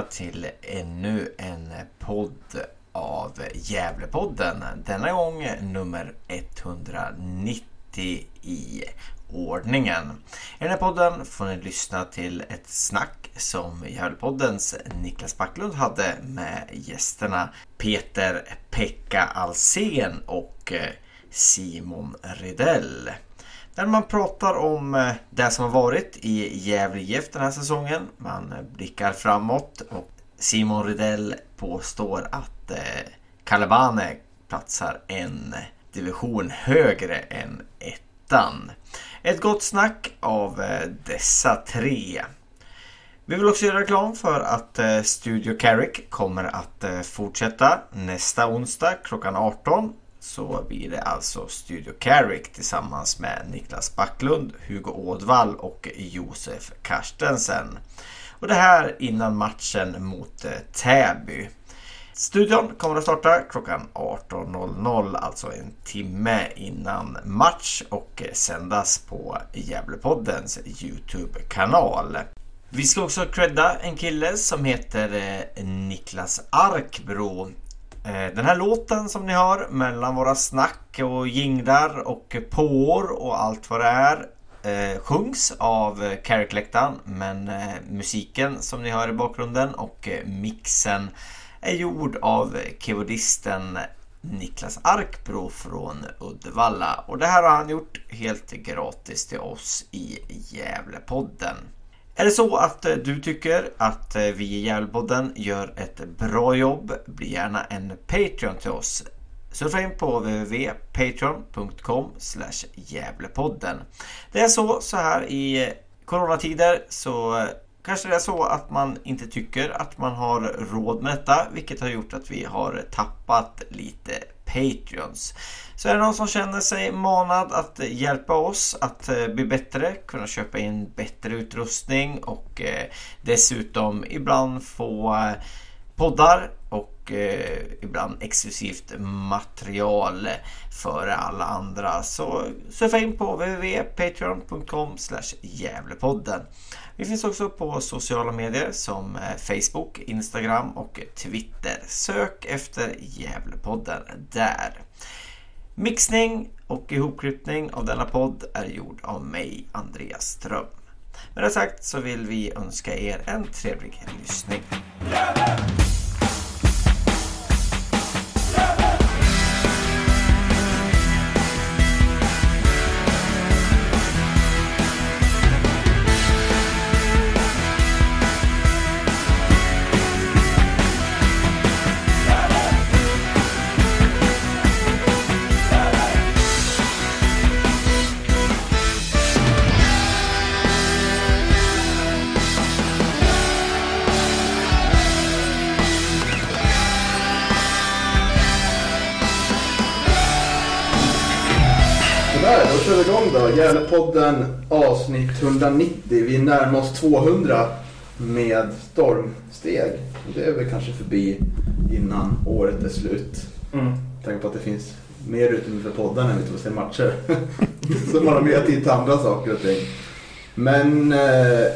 Välkomna till ännu en podd av Gävlepodden. Denna gång nummer 190 i ordningen. I den här podden får ni lyssna till ett snack som Gävlepoddens Niklas Backlund hade med gästerna Peter Pekka Alsen och Simon Rydell. Där man pratar om eh, det som har varit i Gävle IF den här säsongen. Man eh, blickar framåt och Simon Rydell påstår att eh, Kalabane Calabane platsar en division högre än ettan. Ett gott snack av dessa tre. Vi vill också göra reklam för att Studio Carrick kommer att fortsätta nästa onsdag klockan 18 så blir det alltså Studio Carrick tillsammans med Niklas Backlund, Hugo Ådvall och Josef Karstensen. Och det här innan matchen mot eh, Täby. Studion kommer att starta klockan 18.00, alltså en timme innan match och eh, sändas på Gävlepoddens Youtube-kanal. Vi ska också credda en kille som heter eh, Niklas Arkbro Eh, den här låten som ni hör mellan våra snack och jinglar och påor och allt vad det är eh, sjungs av eh, Carrick-läktaren men eh, musiken som ni hör i bakgrunden och eh, mixen är gjord av keyboardisten Niklas Arkbro från Uddevalla och det här har han gjort helt gratis till oss i Gävlepodden. Är det så att eh, du tycker att eh, vi i Gävlepodden gör ett bra jobb, bli gärna en Patreon till oss. Surfa in på www.patreon.com Gävlepodden. Det är så så här i eh, coronatider så kanske det är så att man inte tycker att man har råd med detta vilket har gjort att vi har tappat lite Patreons. Så är det någon som känner sig manad att hjälpa oss att eh, bli bättre, kunna köpa in bättre utrustning och eh, dessutom ibland få eh, poddar och ibland exklusivt material före alla andra. Så surfa in på www.patreon.com Gävlepodden. Vi finns också på sociala medier som eh, Facebook, Instagram och Twitter. Sök efter Gävlepodden där. Mixning och ihopklippning av denna podd är gjord av mig, Andreas Ström. Med det sagt så vill vi önska er en trevlig lyssning. Kör vi igång då. Gävlepodden avsnitt 190. Vi närmar oss 200 med stormsteg. Det är väl kanske förbi innan året är slut. Mm. Tänk på att det finns mer utrymme för vi inte får se matcher. Så man har mer tid till andra saker och ting. Men eh,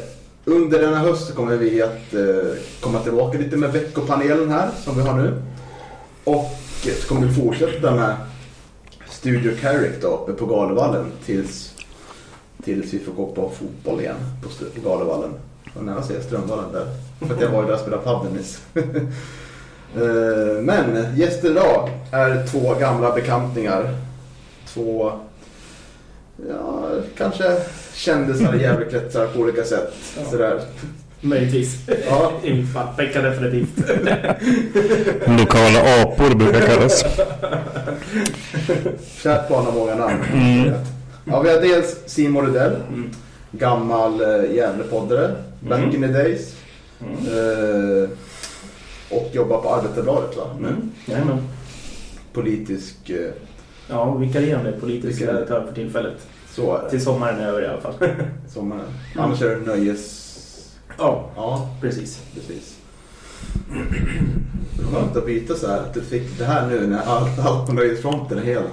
under denna höst kommer vi att eh, komma tillbaka lite med veckopanelen här som vi har nu. Och så kommer vi fortsätta med Studio Carrick då uppe på Galevallen tills, tills vi får gå på fotboll igen på, på Galevallen. Och nära säga Strömvallen där. För att jag var ju där och spelade padel nyss. Eh, men gäster idag är två gamla bekantningar. Två, ja, kanske kändisar i Gävlekretsar på olika sätt. Sådär. Möjligtvis. Ja. I mitt fall. Pekka definitivt. Lokala apor brukar kallas. Kärt barn har många namn. Mm. Ja, vi har dels Simon Rydell, Mm. gammal Gävlepoddare, back Mm. in the days. Mm. Eh, och jobbar på Arbetarbladet va? Mm. Jajamän. politisk... eh, Ja, vikarierande politisk redaktör för tillfället. så är det. Till sommaren är över i alla fall. Sommaren. Annars är det nöjes... ja, Ja, precis. precis. Skönt att byta så här. Att du fick det här nu när allt, allt på nöjesfronten är helt...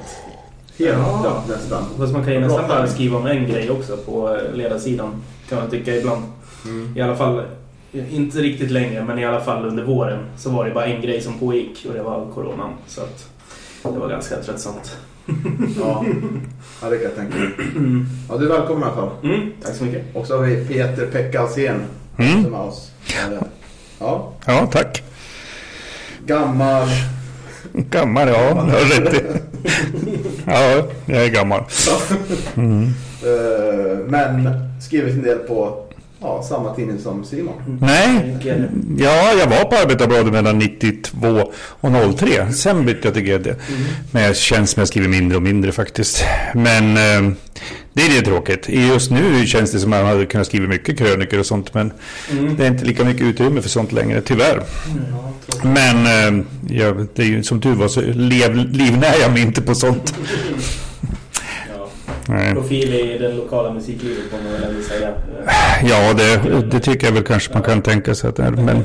Helt Ja. dött nästan. Fast man kan ju nästan bara skriva om en grej också på eh, ledarsidan. Kan man tycka ibland. Mm. I alla fall, inte riktigt längre, men i alla fall under våren så var det bara en grej som pågick och det var coronan. Så att det var ganska tröttsamt. Ja. ja, det kan jag tänka mig. Ja, du är välkommen i alla fall. Mm, tack så mycket. Och så har vi Peter Pekka Alsen Mm. Ja, Ja, tack. gammal. Gammal, ja. Du har rätt i. Ja, jag är gammal. Mm. eh, Men skrivit en del på ja, samma tidning som Simon. Nej, ja, jag var på Arbetarbladet mellan 92 och 03. Sen bytte jag till GD. Men jag känns som jag skriver mindre och mindre faktiskt. Men eh, det är det tråkigt. Just nu känns det som att man hade kunnat skriva mycket krönikor och sånt. Men Mm. det är inte lika mycket utrymme för sånt längre, tyvärr. Ja, tråkigt. Men eh, ja, det är ju, som tur var så lev, livnär jag mig inte på sånt. Nej. Profil i den lokala musiklivet får man väl ändå säga. Ja, det, det tycker jag väl kanske man kan tänka sig att det är. Men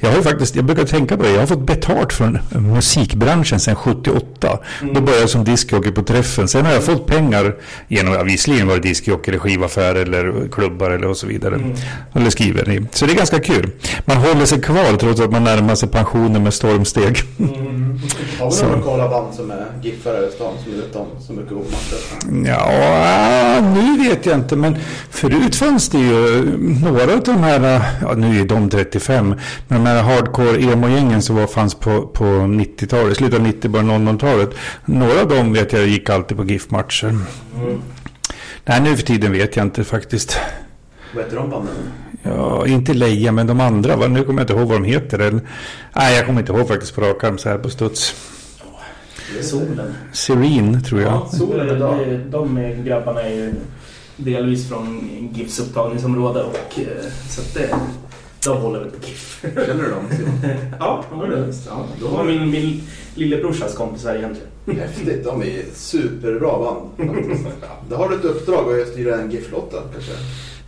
jag har ju faktiskt, jag brukar tänka på det, jag har fått betalt från musikbranschen sedan 78. Då började jag som diskjockey på träffen. Sen har jag fått pengar genom, ja, visserligen var det diskjockey eller skivaffär eller klubbar eller och så vidare. Mm. Eller skriveri. Så det är ganska kul. Man håller sig kvar trots att man närmar sig pensionen med stormsteg. Mm. Har vi några lokala band som är giffare i stan som vet om så mycket om matcher? Ja, nu vet jag inte, men förut fanns det ju några av de här, ja nu är de 35, men här hardcore emo-gängen som var, fanns på, på 90-talet, slutet av 90, början av 00-talet. Några av dem vet jag gick alltid på GIF-matcher. Mm. Nej, nu för tiden vet jag inte faktiskt. Vad heter de banden? Ja, inte Leja, men de andra, va? nu kommer jag inte ihåg vad de heter. Eller, nej, jag kommer inte ihåg faktiskt på rak arm så här på studs. Solen. Serene, tror jag. Ja, solen idag. De, de grabbarna är ju delvis från GIFs upptagningsområde och eh, så att det, de håller väl på GIF. Känner du dem? Ja, de har det. Ja, de var min, min lillebrorsas kompisar egentligen. Häftigt, de är superbra band. Då har du ett uppdrag att styra en GIF-låt då, kanske?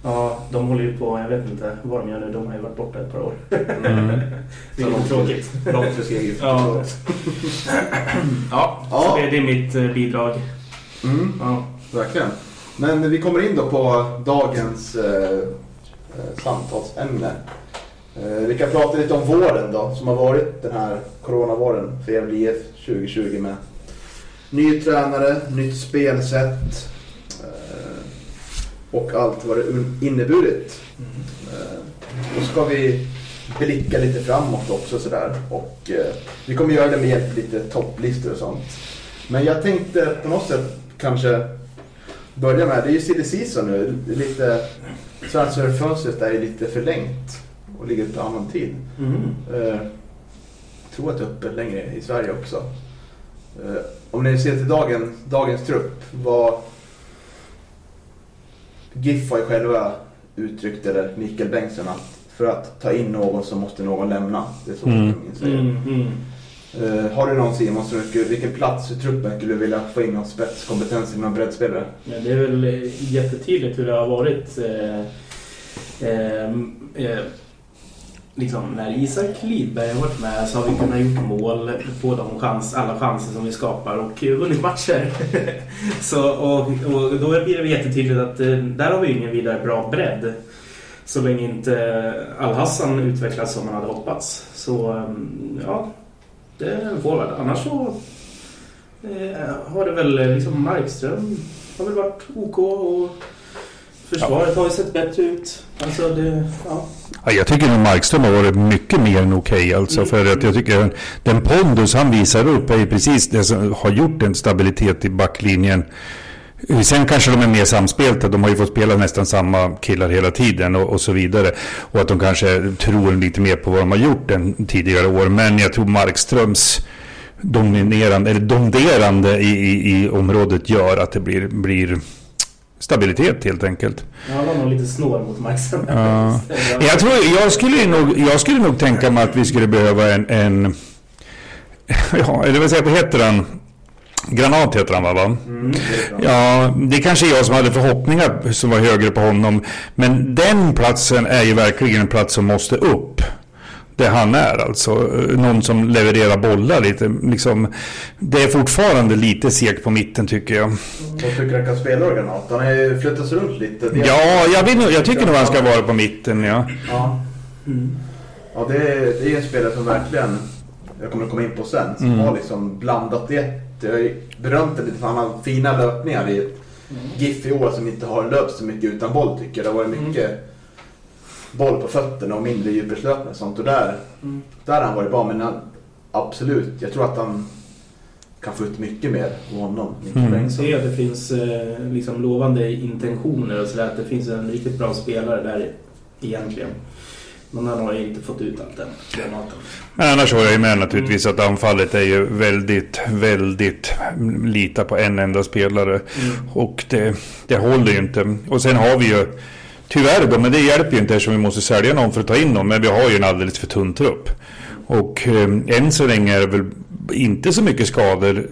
Ja, de håller ju på, jag vet inte vad de gör nu, de har ju varit borta ett par år. Mm. Det är lite tråkigt. Långt för. Ja. Ja, Ja. så det, det är mitt eh, bidrag. Mm, Ja. verkligen. Men vi kommer in då på dagens eh, eh, samtalsämne. Eh, vi kan prata lite om våren då, som har varit den här coronavåren för Gävle IF 2020 med ny tränare, nytt spelsätt eh, och allt vad det inneburit. Eh, då ska vi blicka lite framåt också sådär. Och vi kommer göra det med hjälp av lite topplistor och sånt. Men jag tänkte på något sätt kanske börja med, det är ju silly season nu. Lite, transferfönstret är ju lite förlängt och ligger på annan tid. Mm. Eh, tror att det är öppet längre i Sverige också. Eh, om ni ser till dagen, dagens trupp, vad GIF har ju själva uttryckt, eller Mikael Bengtsson, att för att ta in någon så måste någon lämna. Det är så Mm. säger. Mm, mm. Eh, har du någon Simon, som du, vilken plats i truppen skulle du vilja få in någon spetskompetens i någon breddspelare? Men det är väl jättetydligt hur det har varit. Eh, eh, eh, liksom, när Isak Lidberg har varit med så har vi kunnat gjort mål på de chans, alla chanser som vi skapar och vunnit matcher. så, och, och då blir det jättetydligt att eh, där har vi ingen vidare bra bredd. Så länge inte eh, Al-Hassan utvecklas som man hade hoppats. Så ehm, ja, det är en forward. Annars så eh, har det väl eh, liksom Markström har väl varit OK och försvaret har ju sett bättre ut. Alltså det, ja. Ja, jag tycker nog Markström har varit mycket mer än okej alltså. Mm. För att jag tycker den pondus han visar upp är precis det som har gjort en stabilitet i backlinjen Sen kanske de är mer samspelta. De har ju fått spela nästan samma killar hela tiden och, och, så vidare. Och att de kanske tror lite mer på vad de har gjort än tidigare år. Men jag tror Markströms dominerande, eller domderande i, i, i området gör att det blir, blir stabilitet helt enkelt. Ja, han var nog lite snål mot Markström. Ja. Jag, tror, jag, skulle nog, jag skulle nog tänka mig att vi skulle behöva en, en ja, eller vad säger vad heter han? Granat heter han va? Mm, det är. Ja, det är kanske jag som hade förhoppningar som var högre på honom. Men den platsen är ju verkligen en plats som måste upp. Det han är alltså. Någon som levererar bollar lite. Liksom, det är fortfarande lite segt på mitten tycker jag. Vad tycker du han kan spela Granat? Han har ju flyttats runt lite. Det- Ja, jag, vill, jag tycker nog han ska vara på mitten ja. Ja, Mm. ja det, är, det är en spelare som verkligen, jag kommer att komma in på sen, som Mm. har liksom blandat det. Jag har berömt det lite för han har fina löpningar i ett GIF i år som inte har löpt så mycket utan boll tycker jag. Det har varit mycket boll på fötterna och mindre djupledslöpningar och sånt. Och där, Mm. där har han varit bra. Men han, absolut, jag tror att han kan få ut mycket mer av honom. Mm. Se att det finns eh, liksom lovande intentioner och sådär. Att det finns en riktigt bra spelare där egentligen. Men han har ju inte fått ut allt än. Men annars har jag ju med naturligtvis att anfallet är ju väldigt, väldigt lita på en enda spelare. Mm. Och det, det håller ju inte. Och sen har vi ju Tyvärr då, men det hjälper ju inte eftersom vi måste sälja någon för att ta in någon. Men vi har ju en alldeles för tunn trupp. Och eh, än så länge är det väl inte så mycket skador.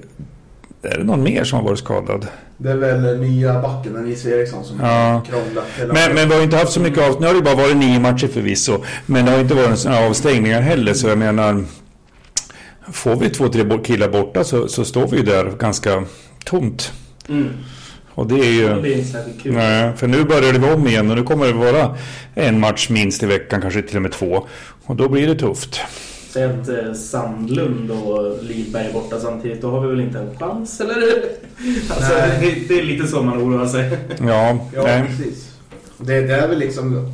Är det någon mer som har varit skadad? Det är väl nya backen, Nisse Eriksson, som Ja. krånglat hela Men, men vi har inte haft så mycket av... Nu har det bara varit nio matcher förvisso. Men det har inte varit sådana avstängningar heller. Så jag menar... Får vi två, tre killar borta så, så står vi ju där ganska tomt. Mm. Och det är ju... Ja, det är inte särskilt kul. Nej, för nu börjar det om igen och nu kommer det vara en match minst i veckan, kanske till och med två. Och då blir det tufft. Säg att eh, Sandlund och Lidberg är borta samtidigt. Då har vi väl inte en chans, eller? Alltså, Nej. det, är lite så man oroar sig. Ja, Ja, nej. precis. Det, det är väl liksom,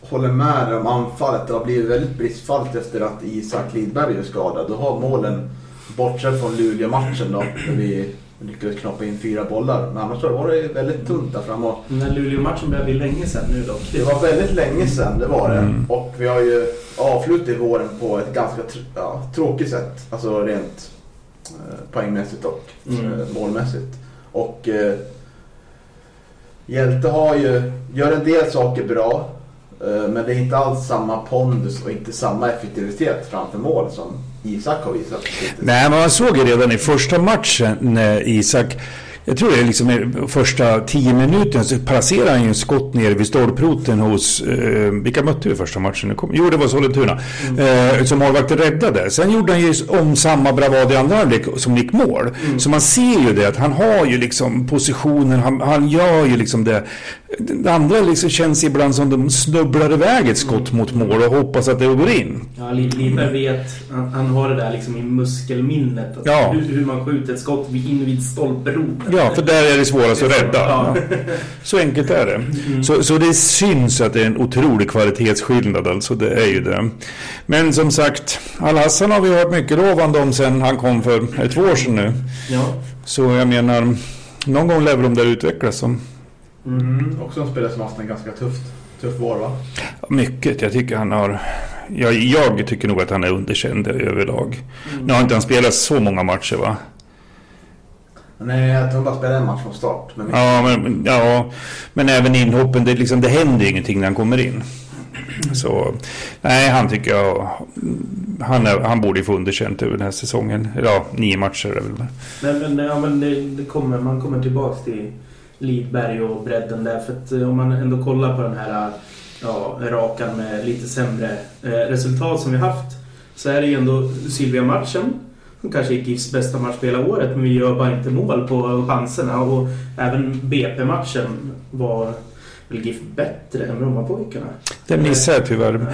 håller med om anfallet. Det har blivit väldigt bristfallet efter att Isak Lidberg är skadad. Då har målen, bortsett från Luleå-matchen då, där vi lyckades knoppa in fyra bollar. Men annars har det väldigt tunt där framme. Och Den Luleå-matchen börjar bli länge sedan nu dock. Det var väldigt länge sedan, det var det. Mm. Och vi har ju avslutat våren på ett ganska tr- ja, tråkigt sätt. Alltså rent eh, poängmässigt och Mm. eh, målmässigt. Och eh, Hjälte har ju, gör en del saker bra. Eh, men det är inte alls samma pondus och inte samma effektivitet framför mål som Isak har visat. Nej, men man såg ju redan i första matchen när Isak, jag tror det är liksom första tio minuterna så placerar han ju en skott ner vid stolproten hos, eh, vilka mötte vi första matchen? Nu kom- Jo, det var Sollentuna. Eh, som målvakten räddade. Sen gjorde han ju om samma bravad i andra halvlek som gick mål. Så man ser ju det att han har ju liksom positionen, han, han gör ju liksom det. Det andra liksom känns ibland som de snubblar iväg ett skott mot mål och hoppas att det går in. Ja, Li- Lidberg vet, han, han har det där liksom i muskelminnet. Att Ja. hur, hur man skjuter ett skott in vid stolproten. Ja, för där är det svårast att rädda. Ja. Så enkelt är det. Så, så det syns att det är en otrolig kvalitetsskillnad, alltså det är ju det. Men som sagt, Al-Hassan har vi hört mycket lovande om sen han kom för två år sedan nu. Ja. Så jag menar, någon gång lär väl de där utvecklas. Som, Mm. Också en spelare som haft en ganska tufft, tuff vår va? mycket, jag tycker han har... Jag, jag tycker nog att han är underkänd överlag. Nu har inte han spelat så många matcher va? Nej, jag tror han bara spelade en match från start. Men Ja, men, ja, men även inhoppen, det, liksom, det händer ju ingenting när han kommer in. Så nej, han tycker jag... Han, är, han borde ju få underkänt över den här säsongen. Ja, nio matcher är väl. Nej, men, ja, men det, det kommer, man kommer tillbaks till Lidberg och bredden där. För att eh, om man ändå kollar på den här ja, rakan med lite sämre eh, resultat som vi haft. Så är det ju ändå Sylvia-matchen. Som kanske är GIFs bästa match på hela året. Men vi gör bara inte mål på chanserna. Och även BP-matchen var väl GIF bättre än Brommapojkarna. Det missar jag tyvärr.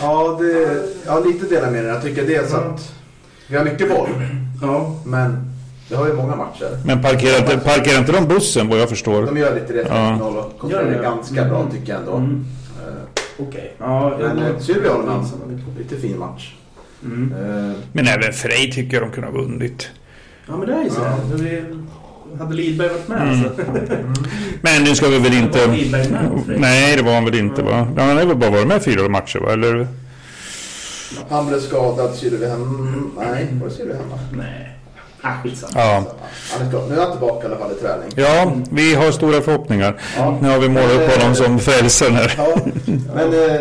Ja, det, ja, lite delar med det. Jag tycker dels att vi har mycket boll, Ja, men vi har ju många matcher. Men parkerar inte, parkerar inte de bussen vad jag förstår? De gör lite det Ja. 1-0 och kontrollerar Gör det? ganska bra Mm. tycker jag ändå. Mm. Eh, okej. Ja, Men jag- eh, Sylvia har en Mm. lite fin match. Mm. Eh, Men även Frej tycker jag de kunde ha vunnit. Ja men det är ju så. Ja. Det hade Lidberg varit med Mm. alltså. Men nu ska vi väl inte... Var Lidberg med, Fredrik? Nej, det var han väl inte va? Ja, Han har väl bara varit med fyra matcher va? Eller? Han blev skadad, syrde vi hem... Nej, var det hemma? Nej. Ah, skitsamma. Ja. Nu är han tillbaka i alla fall i träning. ja, vi har stora förhoppningar. Ja. Nu har vi målat upp honom som frälsaren här. Ja, men eh,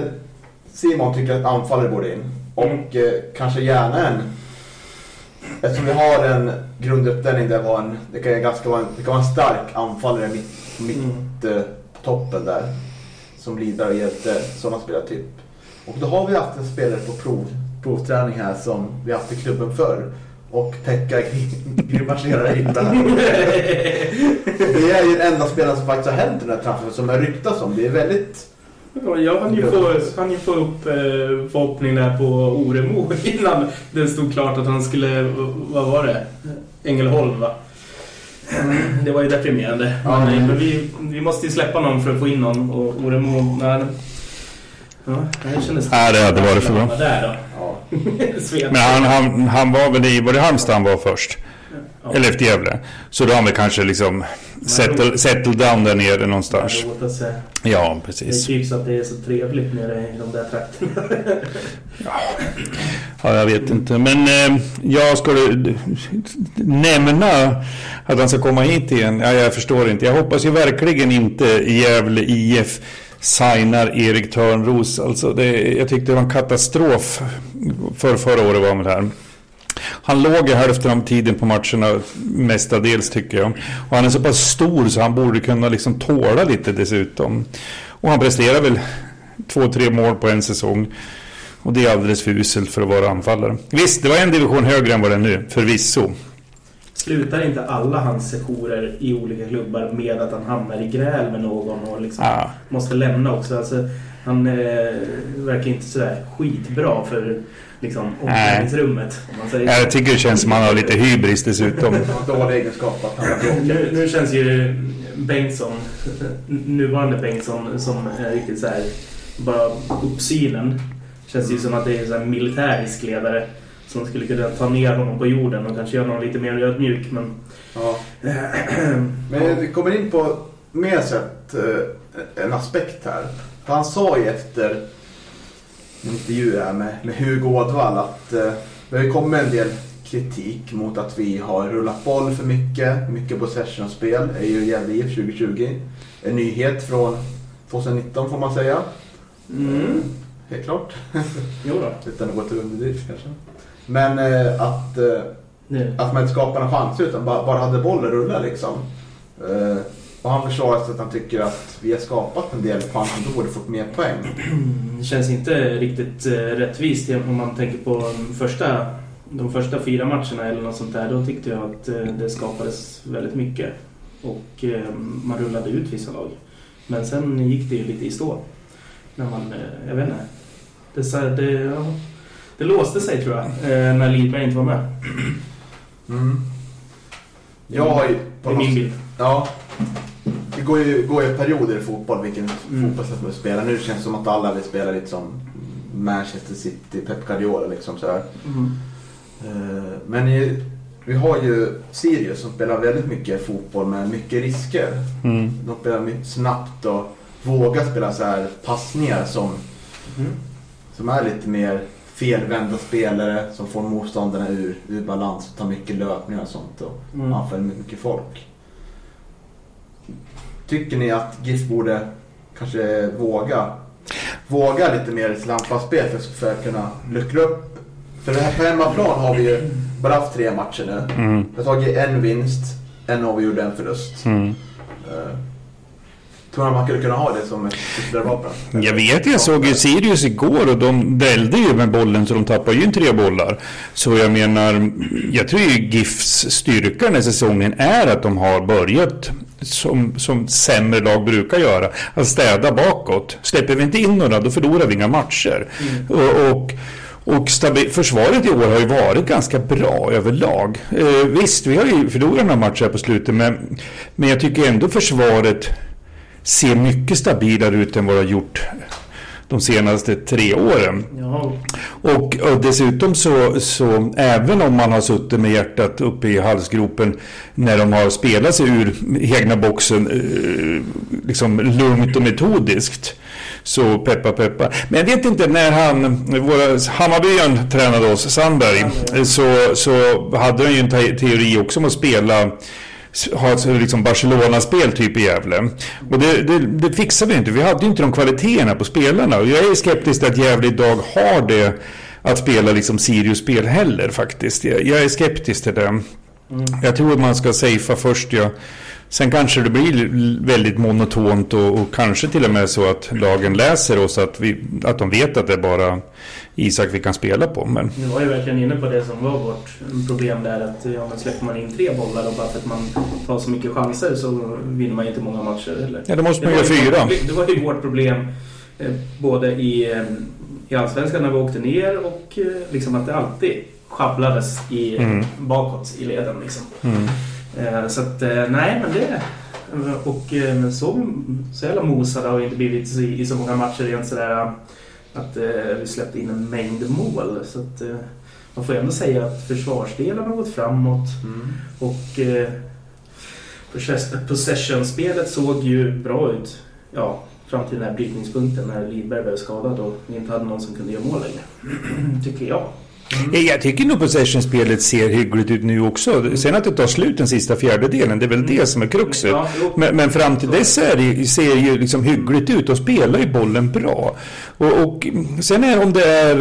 Simon tycker att anfallare borde in. Och eh, kanske gärna en... Eftersom vi har en grunduppställning där var en, det kan, ganska vara en, det kan vara en stark anfallare mitt, mitt Mm. eh, toppen där. Som Lidberg och Hjälte, sådana spelartyp. Och då har vi haft en spelare på prov, provträning här som vi haft i klubben förr. Och Pekka grimaserar illa. Det är ju den enda spelaren som faktiskt har hänt i den här transfern som är ryktas om. Det är väldigt... Ja, Jag hann ju få, hann ju få upp eh, förhoppning där på Oremo innan det stod klart att han skulle, vad var det? Ängelholm va? Det var ju deprimerande. Ja. Men, men vi, vi måste ju släppa någon för att få in någon och Oremo, nej. Ja, det kändes... Ja, det hade varit för bra. Men han, han, han var väl i, var det Halmstad han var först? Ja. Eller efter Gävle. Så då har han väl kanske liksom settle, settle down där nere någonstans. Det Ja, Det precis. tycks att det är så trevligt nere i de där trakterna. Ja, jag vet inte. Men eh, jag skulle nämna att han ska komma hit igen. Ja, jag förstår inte. Jag hoppas ju verkligen inte Gävle IF signar Erik Törnros. Alltså det, jag tyckte det var en katastrof för förra året var han väl här. Han låg i hälften av tiden på matcherna mestadels tycker jag. Och han är så pass stor så han borde kunna liksom tåla lite dessutom. Och han presterar väl två, tre mål på en säsong. Och det är alldeles för uselt för att vara anfallare. Visst, det var en division högre än vad det är nu, förvisso. Slutar inte alla hans sessioner i olika klubbar med att han hamnar i gräl med någon och liksom Ja. måste lämna också? Alltså, han eh, verkar inte sådär skitbra för liksom, omklädningsrummet. Om man säger. Jag tycker det känns som att han har lite hybris dessutom. Dålig egenskap att han Nu, nu känns ju Bengtsson, nuvarande Bengtsson, som är riktigt så här bara uppsynen. Känns ju som att det är en militärisk ledare som skulle kunna ta ner honom på jorden och kanske göra honom lite mer ödmjuk. Men Ja. Men vi kommer in på mer sätt eh, en aspekt här. Han sa ju efter en intervju här med, med Hugo Ådvall att eh, det har kommit en del kritik mot att vi har rullat boll för mycket. Mycket possession-spel är ju Gävle IF 2020. En nyhet från 2019 får man säga. mm, Helt klart. jo då. Utan att gå till underdrift kanske. Men eh, att eh, att man inte skapar någon chans utan bara, bara hade bollen rulla liksom. Eh, och han försvarar sig att han tycker att vi har skapat en del chanser då borde fått mer poäng. Det känns inte riktigt eh, rättvist om man tänker på de första, de första fyra matcherna eller något sånt där. Då tyckte jag att eh, det skapades väldigt mycket. Och eh, man rullade ut vissa lag. Men sen gick det ju lite i stå. När man, jag vet inte. Det, så det, ja, det låste sig tror jag, när Lidberg inte var med. Mm. Jag har ju... Det är min bild. Ja. Det går ju, går ju perioder i fotboll vilken Mm. fotbollssätt man vill spela. Nu känns det som att alla vill spela lite som Manchester City, Pep Guardiola liksom sådär. Mm. Eh, Men i, vi har ju Sirius som spelar väldigt mycket fotboll med mycket risker. Mm. De spelar mycket snabbt och vågar spela så här passningar som, Mm. som är lite mer felvända spelare som får motståndarna ur, ur balans och tar mycket löpningar och sånt och Mm. anfaller mycket folk. Tycker ni att GIF borde kanske våga våga lite mer i sitt anfallsspel för, att kunna luckra upp? För det här på hemmaplan har vi ju bara haft tre matcher nu. Mm. Vi har tagit en vinst, en avgjord, en förlust. Mm. Eh, tror du man skulle kunna ha det som ett ytterligare vapen? Jag vet, jag såg ju Sirius igår och de dällde ju med bollen så de tappade ju inte tre bollar. Så jag menar, jag tror ju GIFs styrka den här säsongen är att de har börjat som, som sämre lag brukar göra. Att städa bakåt. Släpper vi inte in några då förlorar vi inga matcher. Och, och, och försvaret i år har ju varit ganska bra överlag. Eh, visst, vi har ju förlorat några matcher här på slutet men, men jag tycker ändå försvaret ser mycket stabilare ut än vad det har gjort de senaste tre åren. Ja, Och, och dessutom så, så, även om man har suttit med hjärtat uppe i halsgropen när de har spelat sig ur egna boxen eh, liksom lugnt och metodiskt. Så peppa peppa. Men jag vet inte när han, våra, Hammarbyen tränade oss, Sandberg, så, så hade han ju en te- teori också om att spela ha ett liksom Barcelona-spel typ i Gävle. Och det, det, det fixade vi inte. Vi hade ju inte de kvaliteterna på spelarna. Och jag är skeptisk till att Gävle idag har det att spela liksom Sirius-spel heller faktiskt. Jag, jag är skeptisk till det. Jag tror att man ska safea först. Ja. Sen kanske det blir väldigt monotont och, och kanske till och med så att lagen läser oss att, vi, att de vet att det är bara Isak vi kan spela på. Men nu var jag verkligen inne på det som var vårt problem där att ja, men släpper man in tre bollar och bara för att man tar så mycket chanser så vinner man inte många matcher heller. ja, då måste man göra ju fyra. Det var ju vårt problem eh, både i, eh, i Allsvenskan när vi åkte ner och eh, liksom att det alltid sjabblades i, Mm. bakåt i leden. Liksom. Mm. Eh, Så att, eh, nej men det... Och eh, så, så jävla mosade har vi inte blivit i, i så många matcher rent sådär att eh, vi släppte in en mängd mål. Så att eh, man får ändå säga att försvarsdelen har gått framåt Mm. och eh, possess- possession-spelet såg ju bra ut. Ja, fram till den här brytningspunkten när Lidberg blev skadad och vi inte hade någon som kunde göra mål längre. Tycker jag. Ja, Jag tycker nog possession-spelet ser hyggligt ut nu också. Sen att det tar slut den sista fjärdedelen, det är väl det som är kruxet. Ja. Men, men fram till dess är det, ser det ju liksom hyggligt ut och spelar ju bollen bra. Och, och sen är om det är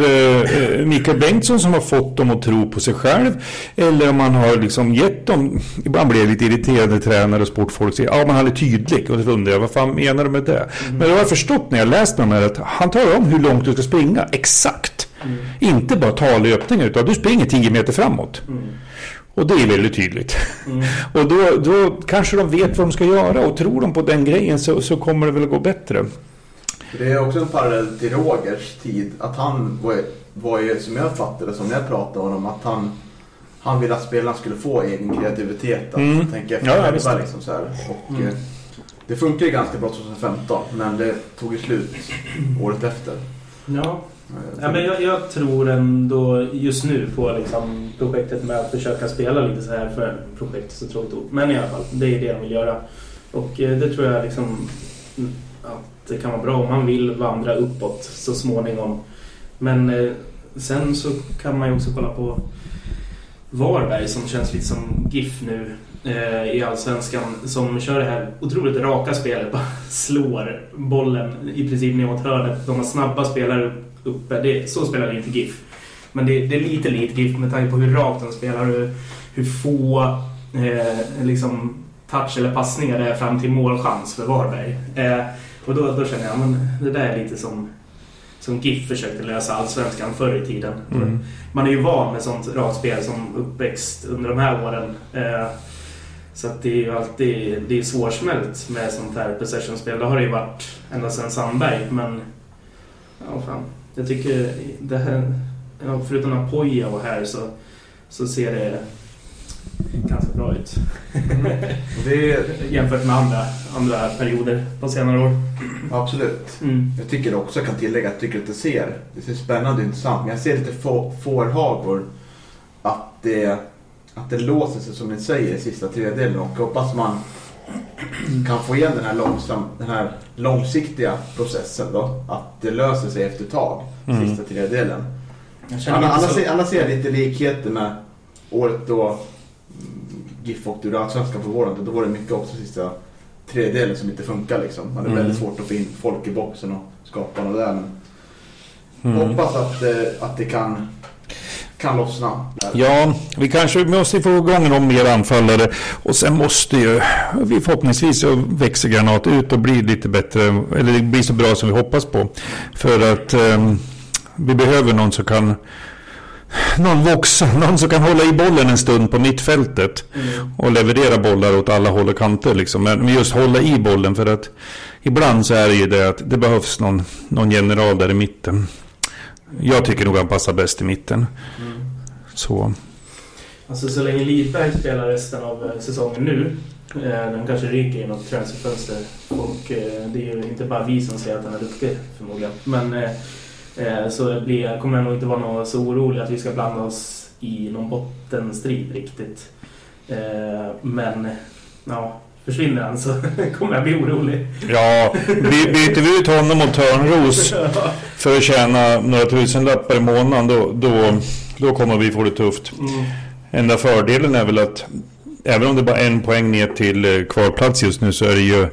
eh, Mikael Bengtsson som har fått dem att tro på sig själv eller om man har liksom gett dem, ibland blir jag lite irriterad tränare och sportfolk säger ja men han är tydlig och då undrar jag vad fan menar du med det? Men då har jag förstått när jag läst de här att han talar om hur långt du ska springa, exakt. Inte bara ta löpningar utan du springer 10 meter framåt. Och det är väldigt tydligt. Och då, då kanske de vet vad de ska göra och tror de på den grejen så, så kommer det väl att gå bättre. Det är också en parallell till Rogers tid. Att han var, var ju, som jag fattade som när jag pratade honom, att han, han ville att spelarna skulle få egen kreativitet. Att Mm. tänka efter Ja, ja, själva visst. liksom så här. Och, eh, det funkar ju ganska bra 2015, men det tog ju slut året efter. Ja, Ja, men jag, jag tror ändå just nu på liksom projektet med att försöka spela lite så här för projektet så tråkigt ord. Men i alla fall, det är det de vill göra. Och eh, det tror jag liksom att det kan vara bra om man vill vandra uppåt så småningom. Men eh, sen så kan man ju också kolla på Varberg som känns lite som GIF nu eh, i Allsvenskan som kör det här otroligt raka spelet. Bara slår bollen i princip ner mot hörnet. De har snabba spelare upp, uppe. Det, så spelar inte GIF. Men det, det är lite lite GIF med tanke på hur rakt de spelar hur, hur få eh, liksom touch eller passningar det är fram till målchans för Varberg. Eh, och då, då känner jag men det där är lite som, som GIF försökte lösa Allsvenskan förr i tiden. Mm. Man är ju van med sånt rakt spel som uppväxt under de här åren. Eh, så att det är ju alltid det är svårsmält med sånt här possession-spel. Det har det ju varit ända sedan Sandberg. Men ja, fan. Jag tycker det här, förutom Apoya och här så, så ser det ganska bra ut. och det är, Jämfört med andra, andra perioder på senare år. absolut. Mm. Jag tycker också, jag kan tillägga, att jag tycker att det ser, det ser spännande och intressant. Men jag ser lite få- fårhagor att det, att det låser sig som ni säger i sista tredjedelen och jag hoppas man kan få igen den här, långsam, den här långsiktiga processen då. Att det löser sig efter ett tag, Mm. sista tredjedelen. Annars, så- ser- annars ser lite likheter med året då GIF åkte ur Allsvenskan för våren. Då var det mycket också sista tredjedelen som inte funkar liksom. Man hade Mm. väldigt svårt att få in folk i boxen och skapa något där. Men Mm. Hoppas att, eh, att det kan, kan lossna. Ja, vi kanske måste få igång någon mer anfallare och sen måste ju vi förhoppningsvis växer Granat ut och blir lite bättre, eller det blir så bra som vi hoppas på. För att eh, vi behöver någon som kan någon voxa, någon som kan hålla i bollen en stund på mittfältet Mm. och leverera bollar åt alla håll och kanter. Liksom. Men men just hålla i bollen för att ibland så är det ju det att det behövs någon, någon general där i mitten. Jag tycker nog han passar bäst i mitten. Mm. Så. Alltså så länge Lidberg spelar resten av eh, säsongen nu Eh, Den kanske ryker i något transferfönster. Och eh, det är ju inte bara vi som säger att han är duktig förmodligen. Men eh, eh, så blir, kommer jag nog inte vara något så orolig att vi ska blanda oss i någon bottenstrid riktigt. Eh, Men ja, försvinner han så kommer jag bli orolig. Ja, by- byter vi ut honom mot Törnros för att tjäna några tusenlappar i månaden då, då, då kommer vi få det tufft. Mm. Enda fördelen är väl att även om det bara är en poäng ner till eh, kvalplats just nu så är det ju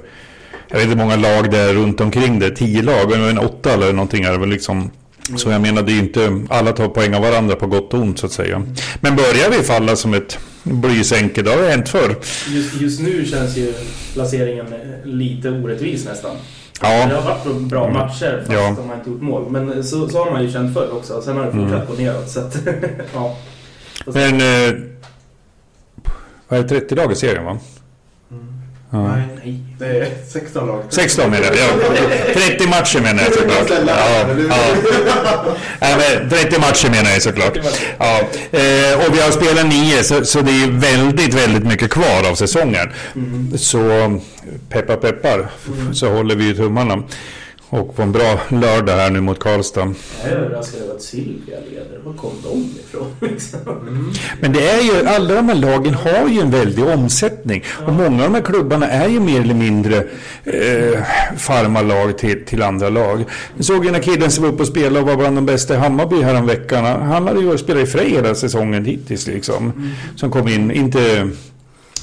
jag vet inte hur många lag det är runt omkring det. Tio lag, en åtta eller någonting är det väl liksom. Så jag menar det är ju inte, alla tar poäng av varandra på gott och ont så att säga. Men börjar vi falla som ett blysänke, det har det hänt förr. Just, just nu känns ju placeringen eh, lite orättvis nästan. Ja. Det har varit bra matcher fast Ja. de har inte gjort mål. Men så, så har man ju känt förr också. Sen har det fortsatt gå neråt. Så att, ja. Men eh, vad är det, 30 dagar serien va? Nej, Nej. det är 16 lag. 16 menar jag. Ja, 30 matcher menar jag såklart. Ja, ja. Nej, men 30 matcher menar jag såklart. Ja. Eh, och vi har spelat 9 så, så det är väldigt, väldigt mycket kvar av säsongen. Så peppar peppar så håller vi ju tummarna. Och på en bra lördag här nu mot Karlstad. Jag är överraskad över att Silvia leder. Var kom de ifrån? liksom? Men det är ju, alla de här lagen har ju en väldig omsättning. Och många av de här klubbarna är ju mer eller mindre eh, farmarlag till, till andra lag. Jag såg en killen som var uppe och spelade och var bland de bästa i Hammarby häromveckan. Han hade ju spelat i Frej hela säsongen hittills liksom. Som kom in, inte...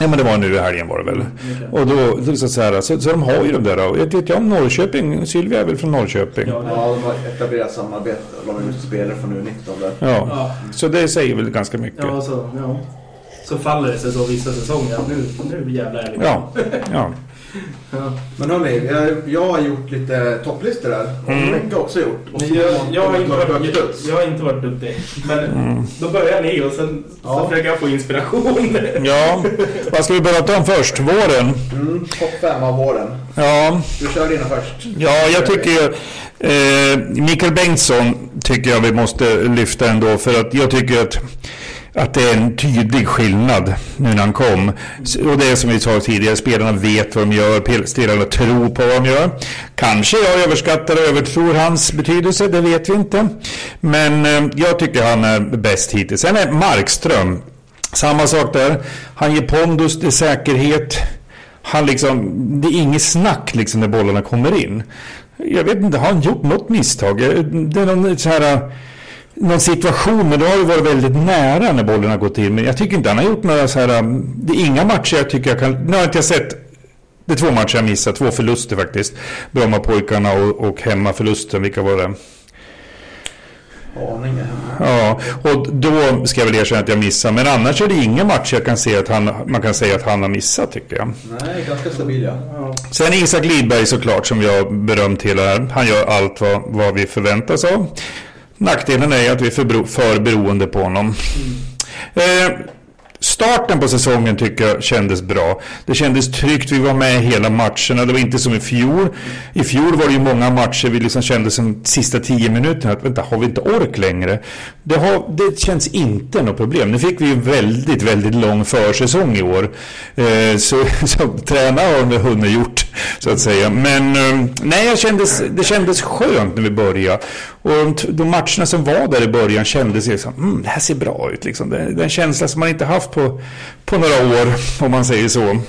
Ja men det var nu i helgen var det väl. Och då, så, så, här, så, så de har ju de där. och Jag vet ju om Norrköping, Sylvia är väl från Norrköping. Ja, Ja, de har etablerat samarbete och de ut spelare från U19 där. Ja, Ja. så det säger väl ganska mycket. Ja, så, ja. så faller det sig så vissa säsonger nu, nu jävlar är det Ja, ja. Men hörni, jag, jag har gjort lite topplistor där. Och Mm. Micke har också gjort. Och Men jag, jag, har inte varit, jag, jag har inte varit duktig. Men då börjar ni och sen Ja. så försöker jag få inspiration. Ja, vad ska vi prata om först? Våren? Mm, topp fem av våren. Ja, Du kör dina först. ja jag tycker ju... Eh, Mikael Bengtsson tycker jag vi måste lyfta ändå för att jag tycker att att det är en tydlig skillnad nu när han kom. Och det är som vi sa tidigare, spelarna vet vad de gör, spelarna tror på vad de gör. Kanske jag överskattar och övertror hans betydelse, det vet vi inte. Men eh, jag tycker han är bäst hittills. Sen är Markström, samma sak där. Han ger pondus, det är säkerhet. Han liksom, det är inget snack liksom när bollarna kommer in. Jag vet inte, har han gjort något misstag? Eh, det är någon så här eh, någon situation, men då har det varit väldigt nära när bollen har gått in. Men jag tycker inte han har gjort några så här... um, Det är inga matcher jag tycker jag kan... Nu har inte jag sett... Det är två matcher jag missat, två förluster faktiskt. Brommapojkarna och, och hemmaförlusten, vilka var det? Haninge. Ja, och då ska jag väl erkänna att jag missar. Men annars är det inga matcher jag kan se att han, man kan säga att han har missat tycker jag. Nej, ganska stabil. Ja. Sen Isak Lidberg såklart som jag berömt hela här. Han gör allt vad, vad vi förväntas av. Nackdelen är att vi är för, för beroende på honom. Eh, starten på säsongen tycker jag kändes bra. Det kändes tryggt, vi var med hela matcherna. Det var inte som i fjol. I fjol var det ju många matcher vi liksom kände som sista tio minuterna att vänta, har vi inte ork längre? Det, har, det känns inte något problem. Nu fick vi ju väldigt, väldigt lång försäsong i år. Eh, så, så träna har vi hunnit gjort, så att säga. Men eh, nej, kändes, det kändes skönt när vi började. Och de, de matcherna som var där i början kändes liksom, mm, det här ser bra ut. Liksom. Det, det är en känsla som man inte haft på, på några år, om man säger så.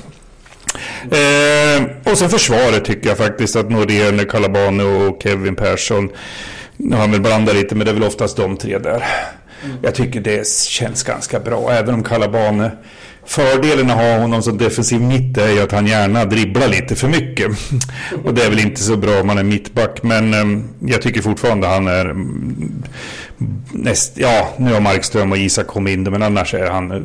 Eh, och sen försvaret tycker jag faktiskt att Norén, Calabane och Kevin Persson, nu har han väl blandat lite, men det är väl oftast de tre där. Jag tycker det känns ganska bra, även om Calabane Fördelen att ha honom som defensiv mitt är ju att han gärna dribblar lite för mycket. Och det är väl inte så bra om man är mittback. Men eh, jag tycker fortfarande han är mm, näst, ja, nu har Markström och Isak kommit in men annars är han eh,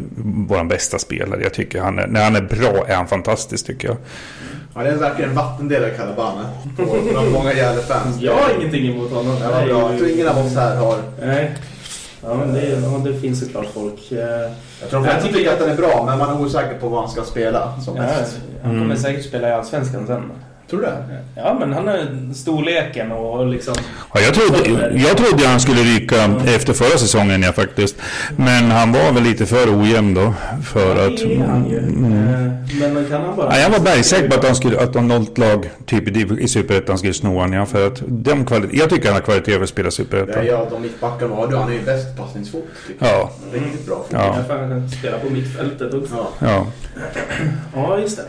vår bästa spelare. Jag tycker han är, när han är bra är han fantastisk tycker jag. Ja, det är verkligen en vattendelare Calabane. Bland många Gävle-fans. Jag har ingenting emot honom. Ja, vad bra. Jag tror ingen av oss här har. Nej. Ja, men det, ja, det finns såklart folk. Eh, Jag tror att tycker att den är bra, men man är osäker på vad han ska spela som Ja, mest. han kommer Mm. säkert spela i Allsvenskan sen. Tror du det? Ja, men han har storleken och liksom... Ja, jag, trodde, jag trodde han skulle ryka efter förra säsongen ja, faktiskt. Men han var väl lite för ojämn då. För att, det är han ju. Mm. Eh, Men kan han bara... Ja, jag var bergsäker på att, han skulle, att de något lag typ i, i Superettan skulle sno honom. Ja, för att de kvali- jag tycker han har kvalitet för att spela Superettan. ja de mittbackarna har du. Han är ju bäst passningsfot. tycker. Ja, Riktigt bra fot. Ja. Ja. för Han kan spela på mittfältet också. Ja. ja. Ja, just det.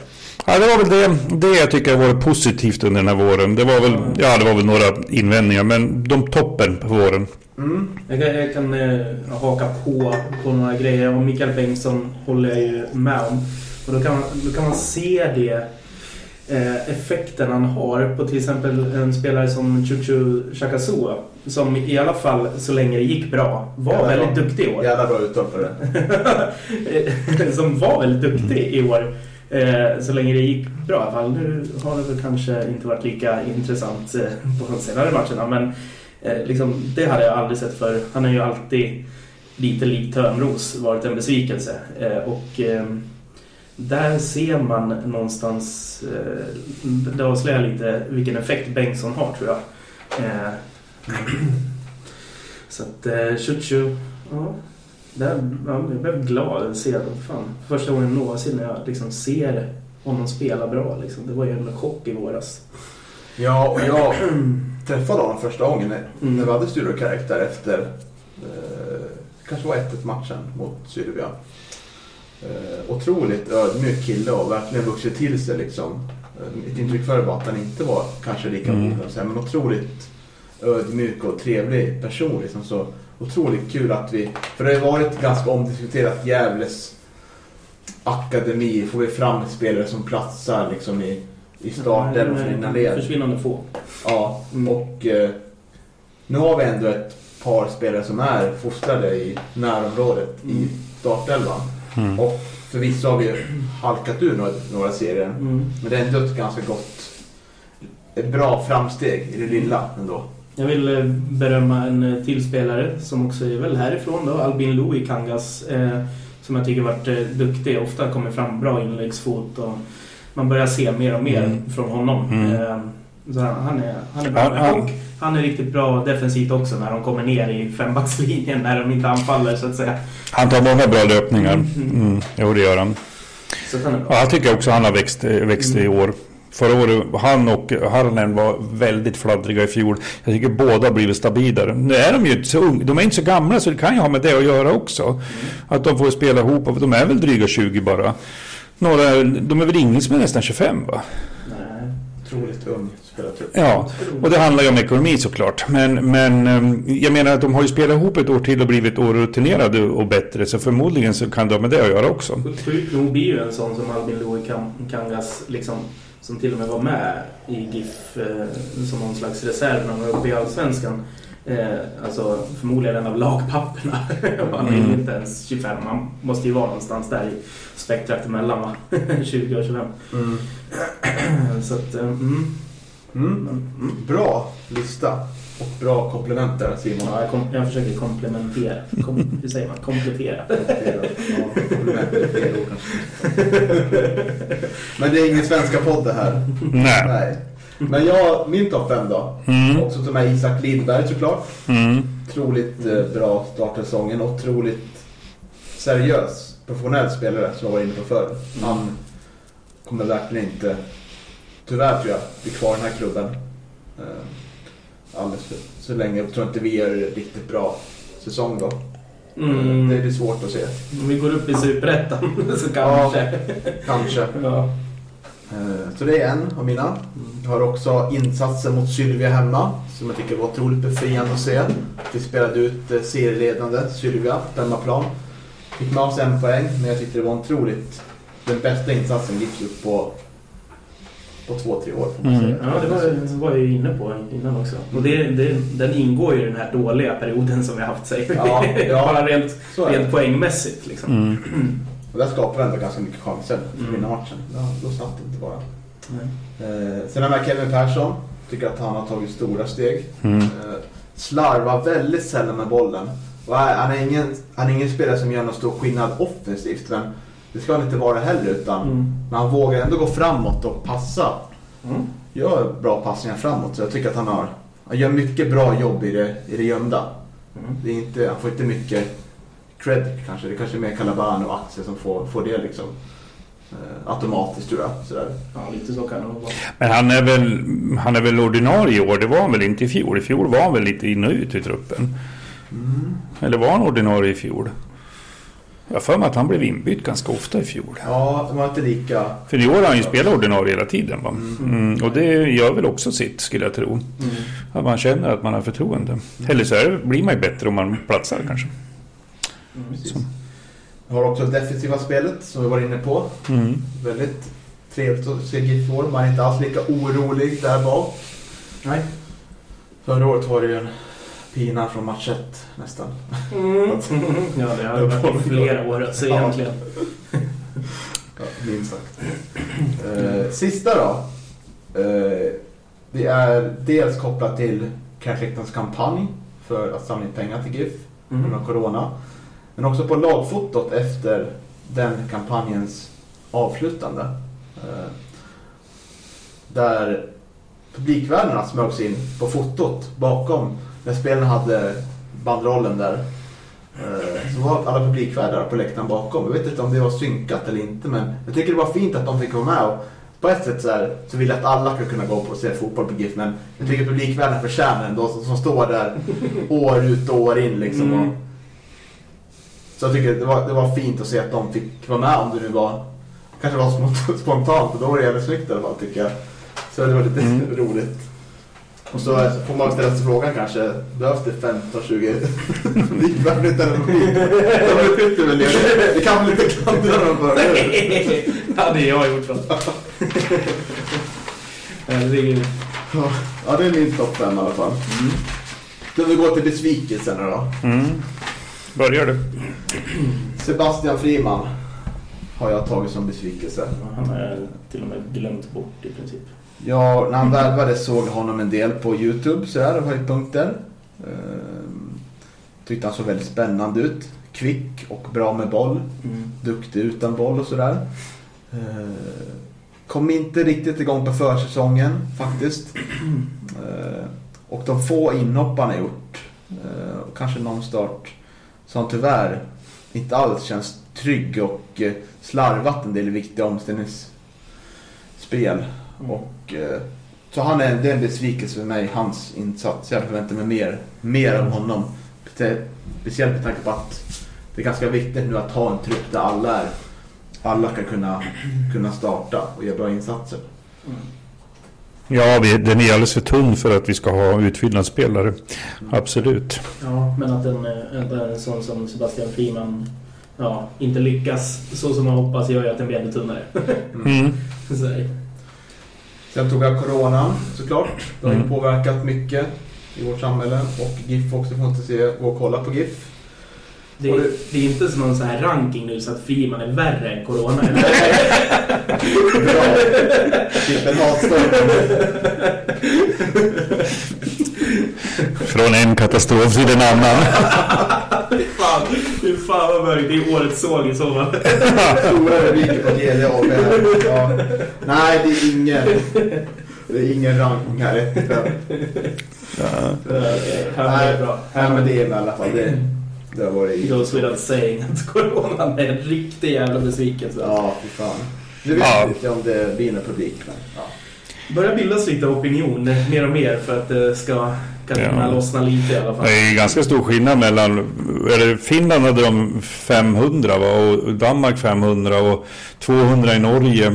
Ja, det var väl det, det jag tycker har varit positivt under den här våren. Det var väl, ja, det var väl några invändningar, men de toppen på våren. Mm. Jag kan, jag kan eh, haka på, på några grejer. Och Mikael Bengtsson håller jag ju med om. Och då kan man, då kan man se det eh, effekten han har på till exempel en spelare som Chuchu Chakasua. Som i alla fall så länge det gick bra var Jävla väldigt bra. duktig i år. Jävla bra uttal för det. som var väldigt duktig i år. Eh, så länge det gick bra i alla fall. Nu har det väl kanske inte varit lika intressant eh, på de senare matcherna. Men eh, liksom, det hade jag aldrig sett för. Han är ju alltid lite lik Törnros varit en besvikelse. Eh, och eh, där ser man någonstans, eh, det avslöjar lite vilken effekt Bengtsson har tror jag. Eh, så att eh, Chuchu, ja. Där, ja, jag blev glad att se att fan, första gången någonsin när jag liksom ser honom spela bra. Liksom. Det var ju en chock i våras. Ja, och jag träffade honom första gången när, Mm. när vi hade Studio Karaktär efter eh, kanske var 1-1 matchen mot Sylvia. Eh, otroligt ödmjuk kille och verkligen vuxit till sig liksom. Eh, Mitt intryck förr var att han inte var kanske lika Mm. så här, men otroligt ödmjuk och trevlig person. Liksom. Så otroligt kul att vi, för det har varit ganska omdiskuterat Gävles akademi. Får vi fram spelare som platsar liksom i, i starten och från led? Försvinnande få. Ja, Mm. och eh, nu har vi ändå ett par spelare som är fostrade i närområdet i Mm. startelvan. Mm. Och förvisso har vi halkat ur några, några serier. Mm. Men det är ändå ett ganska gott, ett bra framsteg i det lilla ändå. Jag vill eh, berömma en eh, till spelare som också är väl härifrån då, Albin Lou i Kangas. Eh, som jag tycker varit duktig, ofta kommer fram bra inläggsfot och man börjar se mer och mer Mm. från honom. Mm. Så han, han är, han är bra. Han- Och han är riktigt bra defensivt också när de kommer ner i fembackslinjen när de inte anfaller så att säga. Han tar många bra löpningar. Mm. Mm. Jo, det gör han. Så han är bra. Ja, jag tycker också han har växt, växt i år. Förra året, han och Harnen var väldigt fladdriga i fjol. Jag tycker båda har blivit stabilare. Nu är de ju inte så unga, de är inte så gamla så det kan ju ha med det att göra också. Att de får spela ihop, de är väl dryga 20 bara. Några, de är väl ingen som är nästan 25 va? Nej. Otroligt ung. Ja, och det handlar ju om ekonomi såklart. Men, men ehm, jag menar att de har ju spelat ihop ett år till och blivit orutinerade och bättre. Så förmodligen så kan ha med det att göra också. Sjukt nog blir ju en sån som Albin Lou i Kan- Kangas liksom, som till och med var med i GIF eh, som någon slags reserv när han var uppe i Allsvenskan. Eh, alltså förmodligen en av lagpapperna. han är Mm. inte ens 25, han måste ju vara någonstans där i spektrat emellan va? 20 och 25. Mm. Så att, eh, mm. Mm. Bra lista bra komplement där Simon. Ja, jag, kom, jag försöker komplementera. Kom, hur säger man? Komplettera. Ja. Men det är ingen svenska podd det här. Nej. Nej. Men jag, min topp fem då. Mm. Också ta med Isak Lindberg såklart. Mm. Otroligt eh, bra start av säsongen. Otroligt seriös, professionell spelare som jag var inne på förr. Han kommer verkligen inte, tyvärr tror jag, bli kvar i den här klubben. Alldeles för, så länge. Jag tror inte vi gör riktigt bra säsong då. Mm. Det är svårt att se. Om vi går upp i Superettan så kanske. Kanske. Ja. Eh, Så det är en av mina. Jag har också insatsen mot Sylvia hemma som jag tycker var otroligt befriande att se. Vi spelade ut eh, serieledande Sylvia på hemmaplan. Fick med oss en poäng men jag tyckte det var otroligt den bästa insatsen GIF gjort på, på två, tre år. Mm. säga. Ja, det var, var jag ju inne på innan också. Och det, det, den ingår ju i den här dåliga perioden som vi har haft. Sig. Ja, ja. Bara rent, rent poängmässigt. Liksom. Mm. Och där skapade vi ändå ganska mycket chanser för Mm. matchen. Ja, då satt det inte bara. Nej. Eh, sen har jag med Kevin Persson. Tycker att han har tagit stora steg. Mm. Eh, slarvar väldigt sällan med bollen. Och han, är ingen, han är ingen spelare som gör någon stor skillnad offensivt. Men det ska han inte vara heller. Utan Mm. men han vågar ändå gå framåt och passa. Mm. gör bra passningar framåt. Så jag tycker att han har, han gör mycket bra jobb i det, i det gömda. Mm. Det är inte, han får inte mycket cred kanske. Det kanske är mer Calabano och Axel som får, får det liksom. Eh, automatiskt tror jag. Sådär. Ja, lite så kan det vara. Men han är, väl, han är väl ordinarie i år? Det var han väl inte i fjol? I fjol var han väl lite in och ut i truppen? Eller var han ordinarie i fjol? Jag för mig att han blev inbytt ganska ofta i fjol. Ja, de var inte lika... För i år har han ju spelat ordinarie hela tiden. Va? Mm, och det gör väl också sitt, skulle jag tro. Att man känner att man har förtroende. Eller så är det, blir man ju bättre om man platsar kanske. Mm. Vi har också det defensiva spelet som vi var inne på. Mm. Väldigt trevligt att se GIF. Man är inte alls lika orolig där bak. Nej. Förra året var det ju en pina från match ett, nästan. Mm. Ja, det har varit i flera år alltså, egentligen. Ja, minst sagt. Eh, sista då. Eh, det är dels kopplat till Cash kampanj för att samla in pengar till GIF Mm. under corona. Men också på lagfotot efter den kampanjens avslutande. Eh, där publikvärdena smögs in på fotot bakom när spelarna hade bandrollen där. Eh, Så var alla publikvärdar på läktaren bakom. Jag vet inte om det var synkat eller inte men jag tycker det var fint att de fick vara med. Och på ett sätt så, här, så vill jag att alla ska kunna gå på och se fotboll på GIF men jag tycker publikvärdarna förtjänar ändå som, som står där år ut och år in liksom. Mm. Och, så jag tycker det var, det var fint att se att de fick vara med om det nu var kanske var spontant och då var det jävligt snyggt i alla fall tycker jag. Så det var lite Mm. roligt. Och så får man ställa sig frågan kanske, behövs det 15-20 likvärdigt eller väl det. Kan väl inte klandra dem för ja, det har jag gjort. Herregud. Ja, det är min topp 5 i alla fall. Ska vi gå till besvikelserna då? Mm. Börjar du? Sebastian Friman har jag tagit som besvikelse. Han har till och med glömt bort i princip. Ja, när han värvades såg jag honom en del på Youtube sådär, höjdpunkter. Ehm, tyckte han såg väldigt spännande ut. Kvick och bra med boll. Mm. Duktig utan boll och sådär. Ehm, kom inte riktigt igång på försäsongen faktiskt. Ehm, och de få inhopp han har gjort, eh, och kanske någon start, som tyvärr inte alls känns trygg och eh, slarvat en del viktiga omställningsspel. Mm. Och, eh, så han är, det är en besvikelse för mig, hans insats. Jag förväntar mig mer, mer av honom. Spe- Speciellt med tanke på att det är ganska viktigt nu att ha en trupp där alla är alla ska kunna, kunna starta och göra bra insatser. Ja, vi, den är alldeles för tunn för att vi ska ha utfyllnadsspelare. Absolut. Ja, men att en, eh, att en sån som Sebastian Friman ja, inte lyckas så som man hoppas gör ju att den blir ännu tunnare. Mm. Så här. Sen tog jag coronan såklart. Det har ju Mm. påverkat mycket i vårt samhälle och GIF också får inte se, gå och kolla på GIF. Det, det- det är inte som någon sån här ranking nu så att Friman är värre än Corona. Bra! Typ hatstorm. Från en katastrof till en annan. Fy fan, vad mörkt. Det är årets såg i fall. Stora rubriker på GD AB här. Ja. Nej, det är ingen, det är ingen ranking här. ett Nej, bra. nej, men det är med i alla fall. Det, det har varit... It goes without saying att Corona är en riktig jävla besvikelse. Ja, fy fan. Nu vet Ja. inte om det blir någon publik. Men, ja. börjar bildas lite opinion mer och mer för att det ska kanske Ja. kunna lossna lite i alla fall. Det är ganska stor skillnad mellan, eller Finland hade de 500 va? och Danmark 500 och 200 i Norge.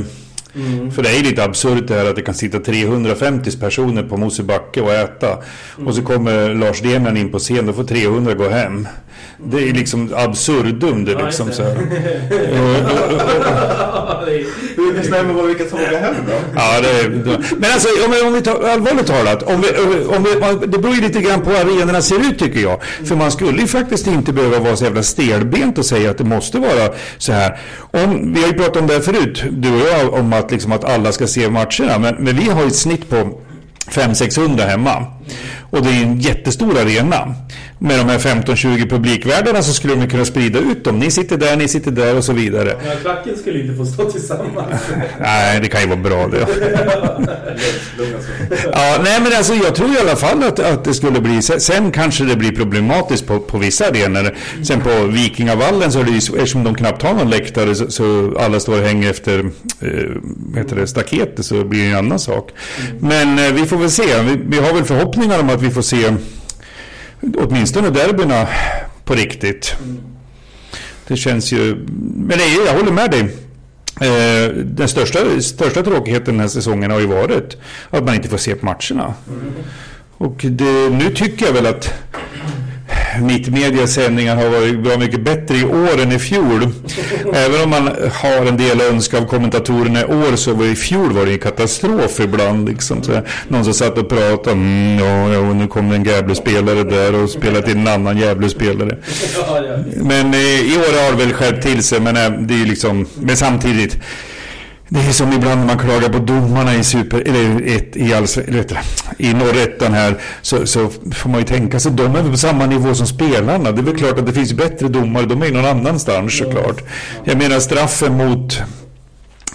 Mm. För det är ju lite absurt det här att det kan sitta 350 personer på Mosebacke och äta. Och så kommer Lars Demian in på scen, då får 300 gå hem. Det är liksom absurdum det Ja, liksom. Så här. Hur bestämmer vad vilka som åker hem då? Ja, det är, men alltså om vi, om vi tar, allvarligt talat, om vi, om vi, det beror ju lite grann på hur arenorna ser ut tycker jag. För man skulle ju faktiskt inte behöva vara så jävla stelbent och säga att det måste vara så här. Om, vi har ju pratat om det här förut, du och jag, om att, liksom, att alla ska se matcherna. Men, men vi har ju ett snitt på 500-600 hemma. Och det är en jättestor arena. Med de här 15-20 publikvärdarna så skulle de kunna sprida ut dem. Ni sitter där, ni sitter där och så vidare. Ja, klacken skulle inte få stå tillsammans. Nej, det kan ju vara bra det. Ja, nej men alltså jag tror i alla fall att, att det skulle bli, sen- kanske det blir problematiskt på, på vissa arenor. Sen på Vikingavallen så är det ju, eftersom de knappt har någon läktare så, så alla står och hänger efter eh, vad heter det, staketet så blir det en annan sak. Men eh, vi får väl se, vi, vi har väl förhoppningar om att vi får se åtminstone derbyna på riktigt. Det känns ju, men nej, jag håller med dig. Eh, den största, största tråkigheten den här säsongen har ju varit att man inte får se på matcherna. Och det, nu tycker jag väl att mittmedias sändningar har varit bra mycket bättre i år än i fjol. Även om man har en del önska av kommentatorerna i år så var i fjol var det en katastrof ibland. Liksom. Så någon som satt och pratade om ja, ja, nu kommer en Gävle-spelare där och spelar till en annan Gävle-spelare. Men eh, i år har det väl skärpt till sig, men eh, det är ju liksom, men samtidigt. Det är som ibland när man klagar på domarna i super, eller ett, i, alls, eller i norrettan här, så, så får man ju tänka sig, de är på samma nivå som spelarna. Det är väl klart att det finns bättre domare, de är ju någon annanstans såklart. Jag menar straffen mot,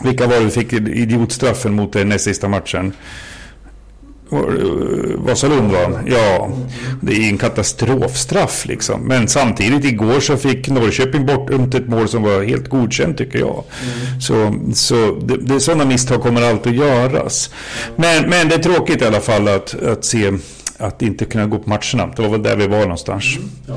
vilka var det vi fick idiotstraffen mot den näst sista matchen? Eh, Vasalund va? Ja, det är en katastrofstraff liksom. Men samtidigt igår så fick Norrköping bort ett mål som var helt godkänt tycker jag. Så, så det, det är sådana misstag kommer alltid att göras. Men, men det är tråkigt i alla fall att, att se att inte kunna gå på matcherna. Det var väl där vi var någonstans. Ja.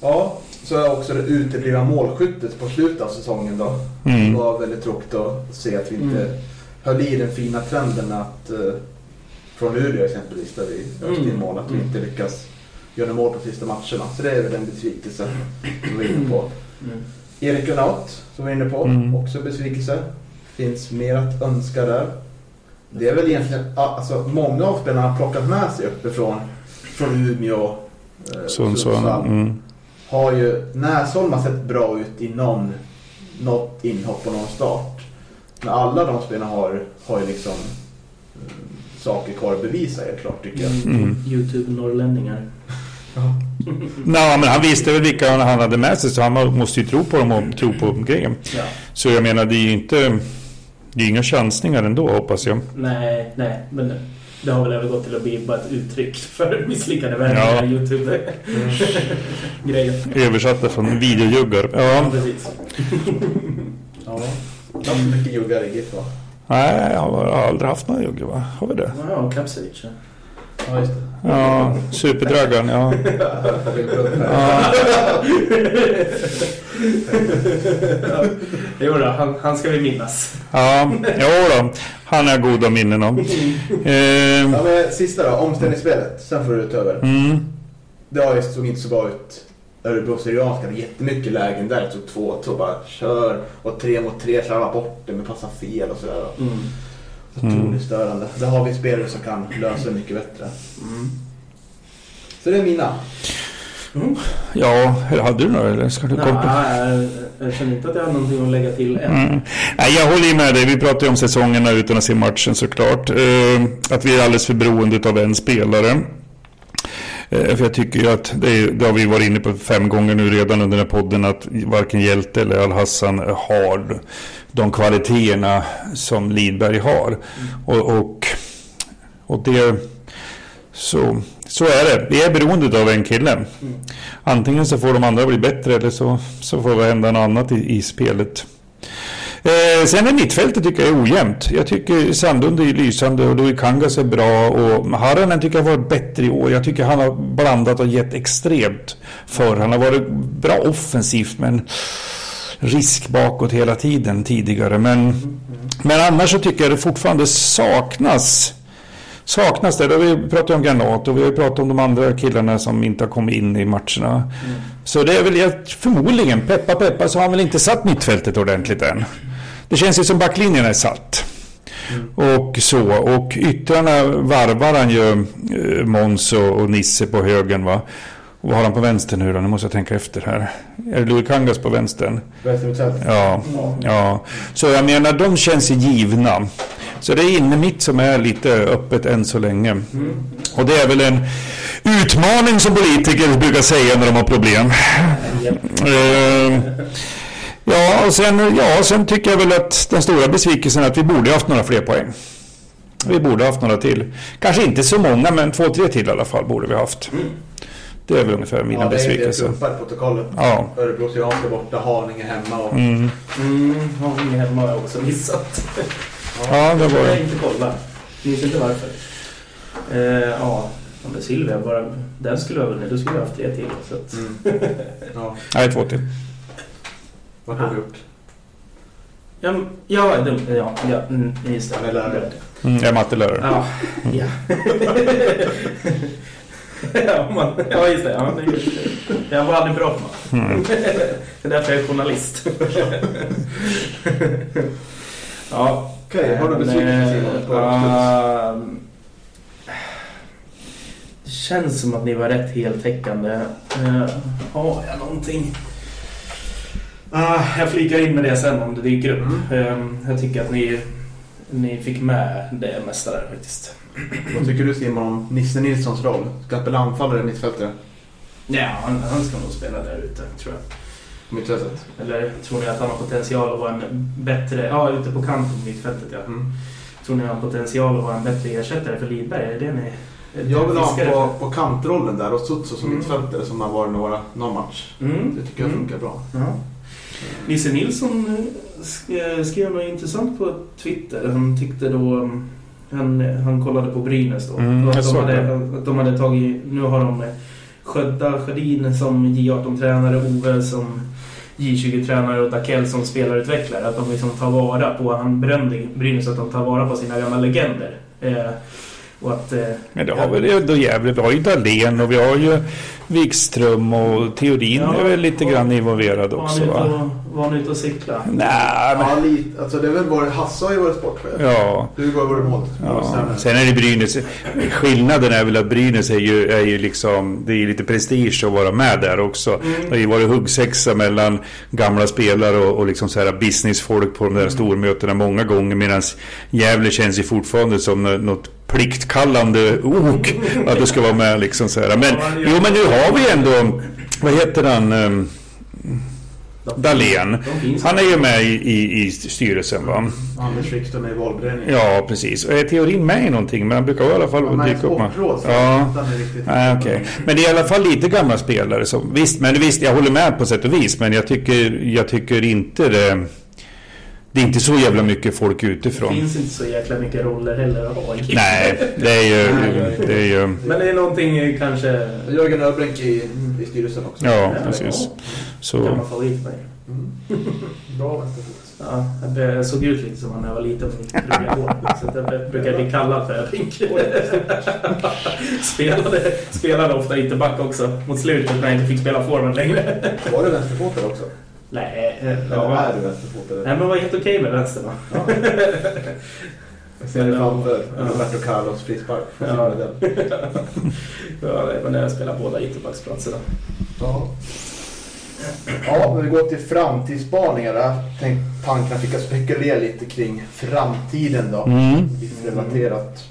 Ja, så är också det uteblivna målskyttet på slutet av säsongen då. Mm. Det var väldigt tråkigt att se att vi inte Mm. höll i den fina trenden att eh, från Luleå exempelvis där vi öste in Mm. mål, att vi Mm. inte lyckas göra mål på sista matcherna. Så det är väl en besvikelse som vi är inne på. Mm. Erik Granath som vi är inne på, Mm. också besvikelse. Finns mer att önska där. Det är väl egentligen, ja, alltså många av spelarna har plockat med sig uppifrån, från Umeå, eh, Sundsvall. Mm. har ju Näsholm har sett bra ut i någon, något inhopp och någon start. Men alla de spelarna har, har ju liksom mm, saker kvar att bevisa helt klart tycker jag. Mm. Youtube-norrlänningar. Nej, men han visste väl vilka han hade med sig så han måste ju tro på dem och tro på grejen. Ja. Så jag menar det är ju inte, det är inga chansningar ändå hoppas jag. Nej, nej, men det har väl övergått till att bli bara ett uttryck för misslyckade världar Ja. Youtube-grejen. Översatta från videojuggar. Ja. precis. Ja. Inte så mycket juggar i GIF va? Nej, jag har aldrig haft några juggar va? Har vi det? Ja, Kapsevic. ja. Ja just det. Ja, superdraggan, ja. ja. Jo då, han, han ska vi minnas. Ja, jo då. Han har goda minnen om. Eh, Ja, men sista då, omställningsspelet. Sen får du ta över. mm, Det har ju såg inte så bra ut. Örebro Syrianska hade jättemycket lägen där. Så två, två bara kör. Och tre mot tre slarvar bort det men passar fel och sådär. Mm. Otroligt Mm. störande. Där har vi spelare som kan lösa det mycket bättre. Mm. Så det är mina. ja, eller hade du några eller? Ska du komma? Nej, jag, jag känner inte att jag har någonting att lägga till än. Mm. Nej, jag håller ju med dig. Vi pratar ju om säsongerna utan att se matchen såklart. Eh, att vi är alldeles för beroende av en spelare. Eh, för jag tycker ju att, det, är, det har vi varit inne på fem gånger nu redan under den här podden, att varken Hjälte eller Al-Hassan har de kvaliteterna som Lidberg har. Och, och, och det, så, så är det. Vi är beroende av en kille. Antingen så får de andra bli bättre eller så, så får det hända något annat i, i spelet. Eh, sen är mittfältet tycker jag är ojämnt. Jag tycker Sandlund är lysande och Louis Kangas är bra och Haranen tycker jag har varit bättre i år. Jag tycker han har blandat och gett extremt för. Han har varit bra offensivt men risk bakåt hela tiden tidigare. Men, men annars så tycker jag det fortfarande saknas Saknas det. Vi pratat om Granat och vi har pratat om de andra killarna som inte har kommit in i matcherna. Så det är väl förmodligen, peppa peppa, så har han väl inte satt mittfältet ordentligt än. Det känns ju som backlinjen är satt. Och så, och yttrarna varvar han ju eh, Måns och, Nisse på högen va. Och vad har han på vänster nu då? Nu måste jag tänka efter här. Är det Louis Kangas på vänstern? Vänstermittfält. Ja, ja. Så jag menar, de känns givna. Så det är inne mitt som är lite öppet än så länge. Mm. Och det är väl en utmaning som politiker brukar säga när de har problem. Eh, ja, och sen, ja, sen tycker jag väl att den stora besvikelsen är att vi borde ha haft några fler poäng. Vi borde ha haft några till. Kanske inte så många, men två, tre till i alla fall borde vi ha haft. Det är väl ungefär mina ja, det är besvikelser. klumpar i protokollet. Ja. Örebro Syrianska borta, Haninge hemma och... Mm. Mm, Haninge hemma har jag också missat. Ja, det var jag det. har inte kolla. Minns inte varför. Eh, ja, men Silvia, bara, den skulle jag ha vunnit. Då skulle jag haft tre till. Så att, Mm. Ja, Nej, två till. Vad har vi gjort? ja, ja, det, ja, ja, mm, just det. Han är lärare. Mm, jag är mattelärare. Ja, ja. ja, man, ja, just det. Ja, det jag var aldrig bra på matte. Mm. Det är därför jag är journalist. ja. Okej, har du besvikelse ehm, Det känns som att ni var rätt heltäckande. Eh, Har jag någonting? Ah, jag flikar in med det sen om det dyker upp. Ehm, Jag tycker att ni, ni fick med det mesta där faktiskt. Vad tycker du Simon om Nisse Nilssons roll? Ska han spela anfallare eller mittfältare? Ja, han, han ska nog spela där ute tror jag. Mittfältet? Eller tror ni att han har potential att vara en bättre... Ja, ute på kanten på mittfältet ja. Mm. Tror ni han har potential att vara en bättre ersättare för Lidberg? Är det det ni... Jag vill ha honom på, på kantrollen där och Sutso som Mm. mittfältare som har varit några, någon match. Mm. Det tycker jag Mm. funkar bra. Ja. Nisse Nilsson eh, sk- skrev något intressant på Twitter. Han tyckte då... Han, han kollade på Brynäs då. Mm, att, de hade, att de hade tagit... Nu har de Sködda Sjödin som J18-tränare, Ove som J20-tränare och Dakell som spelarutvecklare. Att de liksom tar vara på... Han berömde Brynäs att de tar vara på sina gamla legender. Eh, och att... Eh, Men det har väl ändå Gävle. Vi har ju Dahlén och vi har ju Wikström och Theorin Ja, är väl lite och- grann involverad också va? var han ute och cykla? Nej, men... Ja, lite. Alltså det är väl varit, Hasse har ju varit sportchef. Ja. Du har varit mål. Ja, sen är det Brynäs. Skillnaden är väl att Brynäs är ju, är ju liksom, det är ju lite prestige att vara med där också. Mm. Det har ju varit huggsexa mellan gamla spelare och, och liksom så här businessfolk på de där stormötena många gånger. Medan Gävle känns ju fortfarande som nå- något pliktkallande ok att det ska vara med liksom så här. Men, jo men nu har vi ändå, vad heter han? ehm, Dahlén. Han är ju med i, i, i styrelsen va? Anders Wikström är i valberedningen. Ja, precis. Och är Theorin med i någonting? Men han brukar i alla fall är dyka upp med. så Ja. han är riktigt- Nej, okej. Men det är i alla fall lite gamla spelare. Som, visst, men visst, jag håller med på sätt och vis. Men jag tycker, jag tycker inte det... Det är inte så jävla mycket folk Det utifrån. finns inte så jäkla mycket roller heller att ha. Nej, det är ju... Det är ju Men det är någonting kanske... Jörgen Öbrink i, i styrelsen också. ja, precis. Gammal Så... favorit för mig. Mm. Bra vänsterfot. Ja, jag såg ut lite som han när jag var liten med mitt hår. Så att jag brukar bli kallad för Öbrink. spelade, spelade ofta ytterback också mot slutet när jag inte fick spela forward längre. Var du vänsterfotad också? Nej, eh, Eller ja. är du vänsterfotad? Nej men var helt okej med vänster va? Ja. Jag ser det framför Ja. Roberto Carlos frispark från Ja. Det var när jag spelade båda ytterbacksplatserna. Ja. Ja, men vi går till framtidsspaningar. Jag tänkte tankarna fick jag spekulera lite kring framtiden då. Mm. Relaterat.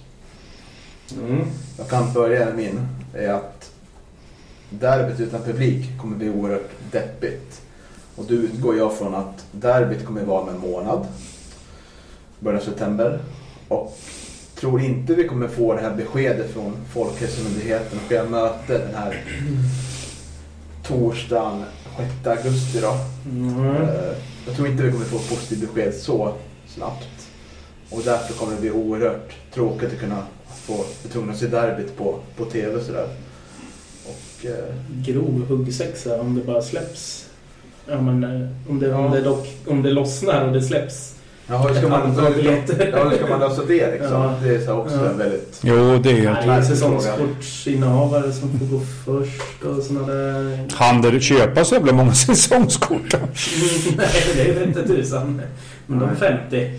Mm. Jag kan börja med min. är att derbyt utan publik kommer bli oerhört deppigt. Och då utgår jag från att derbyt kommer vara om en månad. Början av september. Och tror inte vi kommer få det här beskedet från Folkhälsomyndigheten och jag möte den här torsdagen 6 augusti då. Mm. Eh, Jag tror inte vi kommer få ett positivt besked så snabbt. Och därför kommer det bli oerhört tråkigt att kunna få att se derbyt på, på tv sådär. Och, eh, grov huggsexa om det bara släpps. Ja, men, eh, om, det, om, Ja. det dock, om det lossnar och det släpps. ja, hur ska man, antal biljetter. ja, hur ska man lösa det liksom? Ja. Det är så också Ja. en väldigt... Jo, det är. Det är märklig säsongskortsinnehavare som får gå först och sådana där... Han där köpa så jävla många säsongskort. Nej, det är inte tusan. Men de Nej. 50.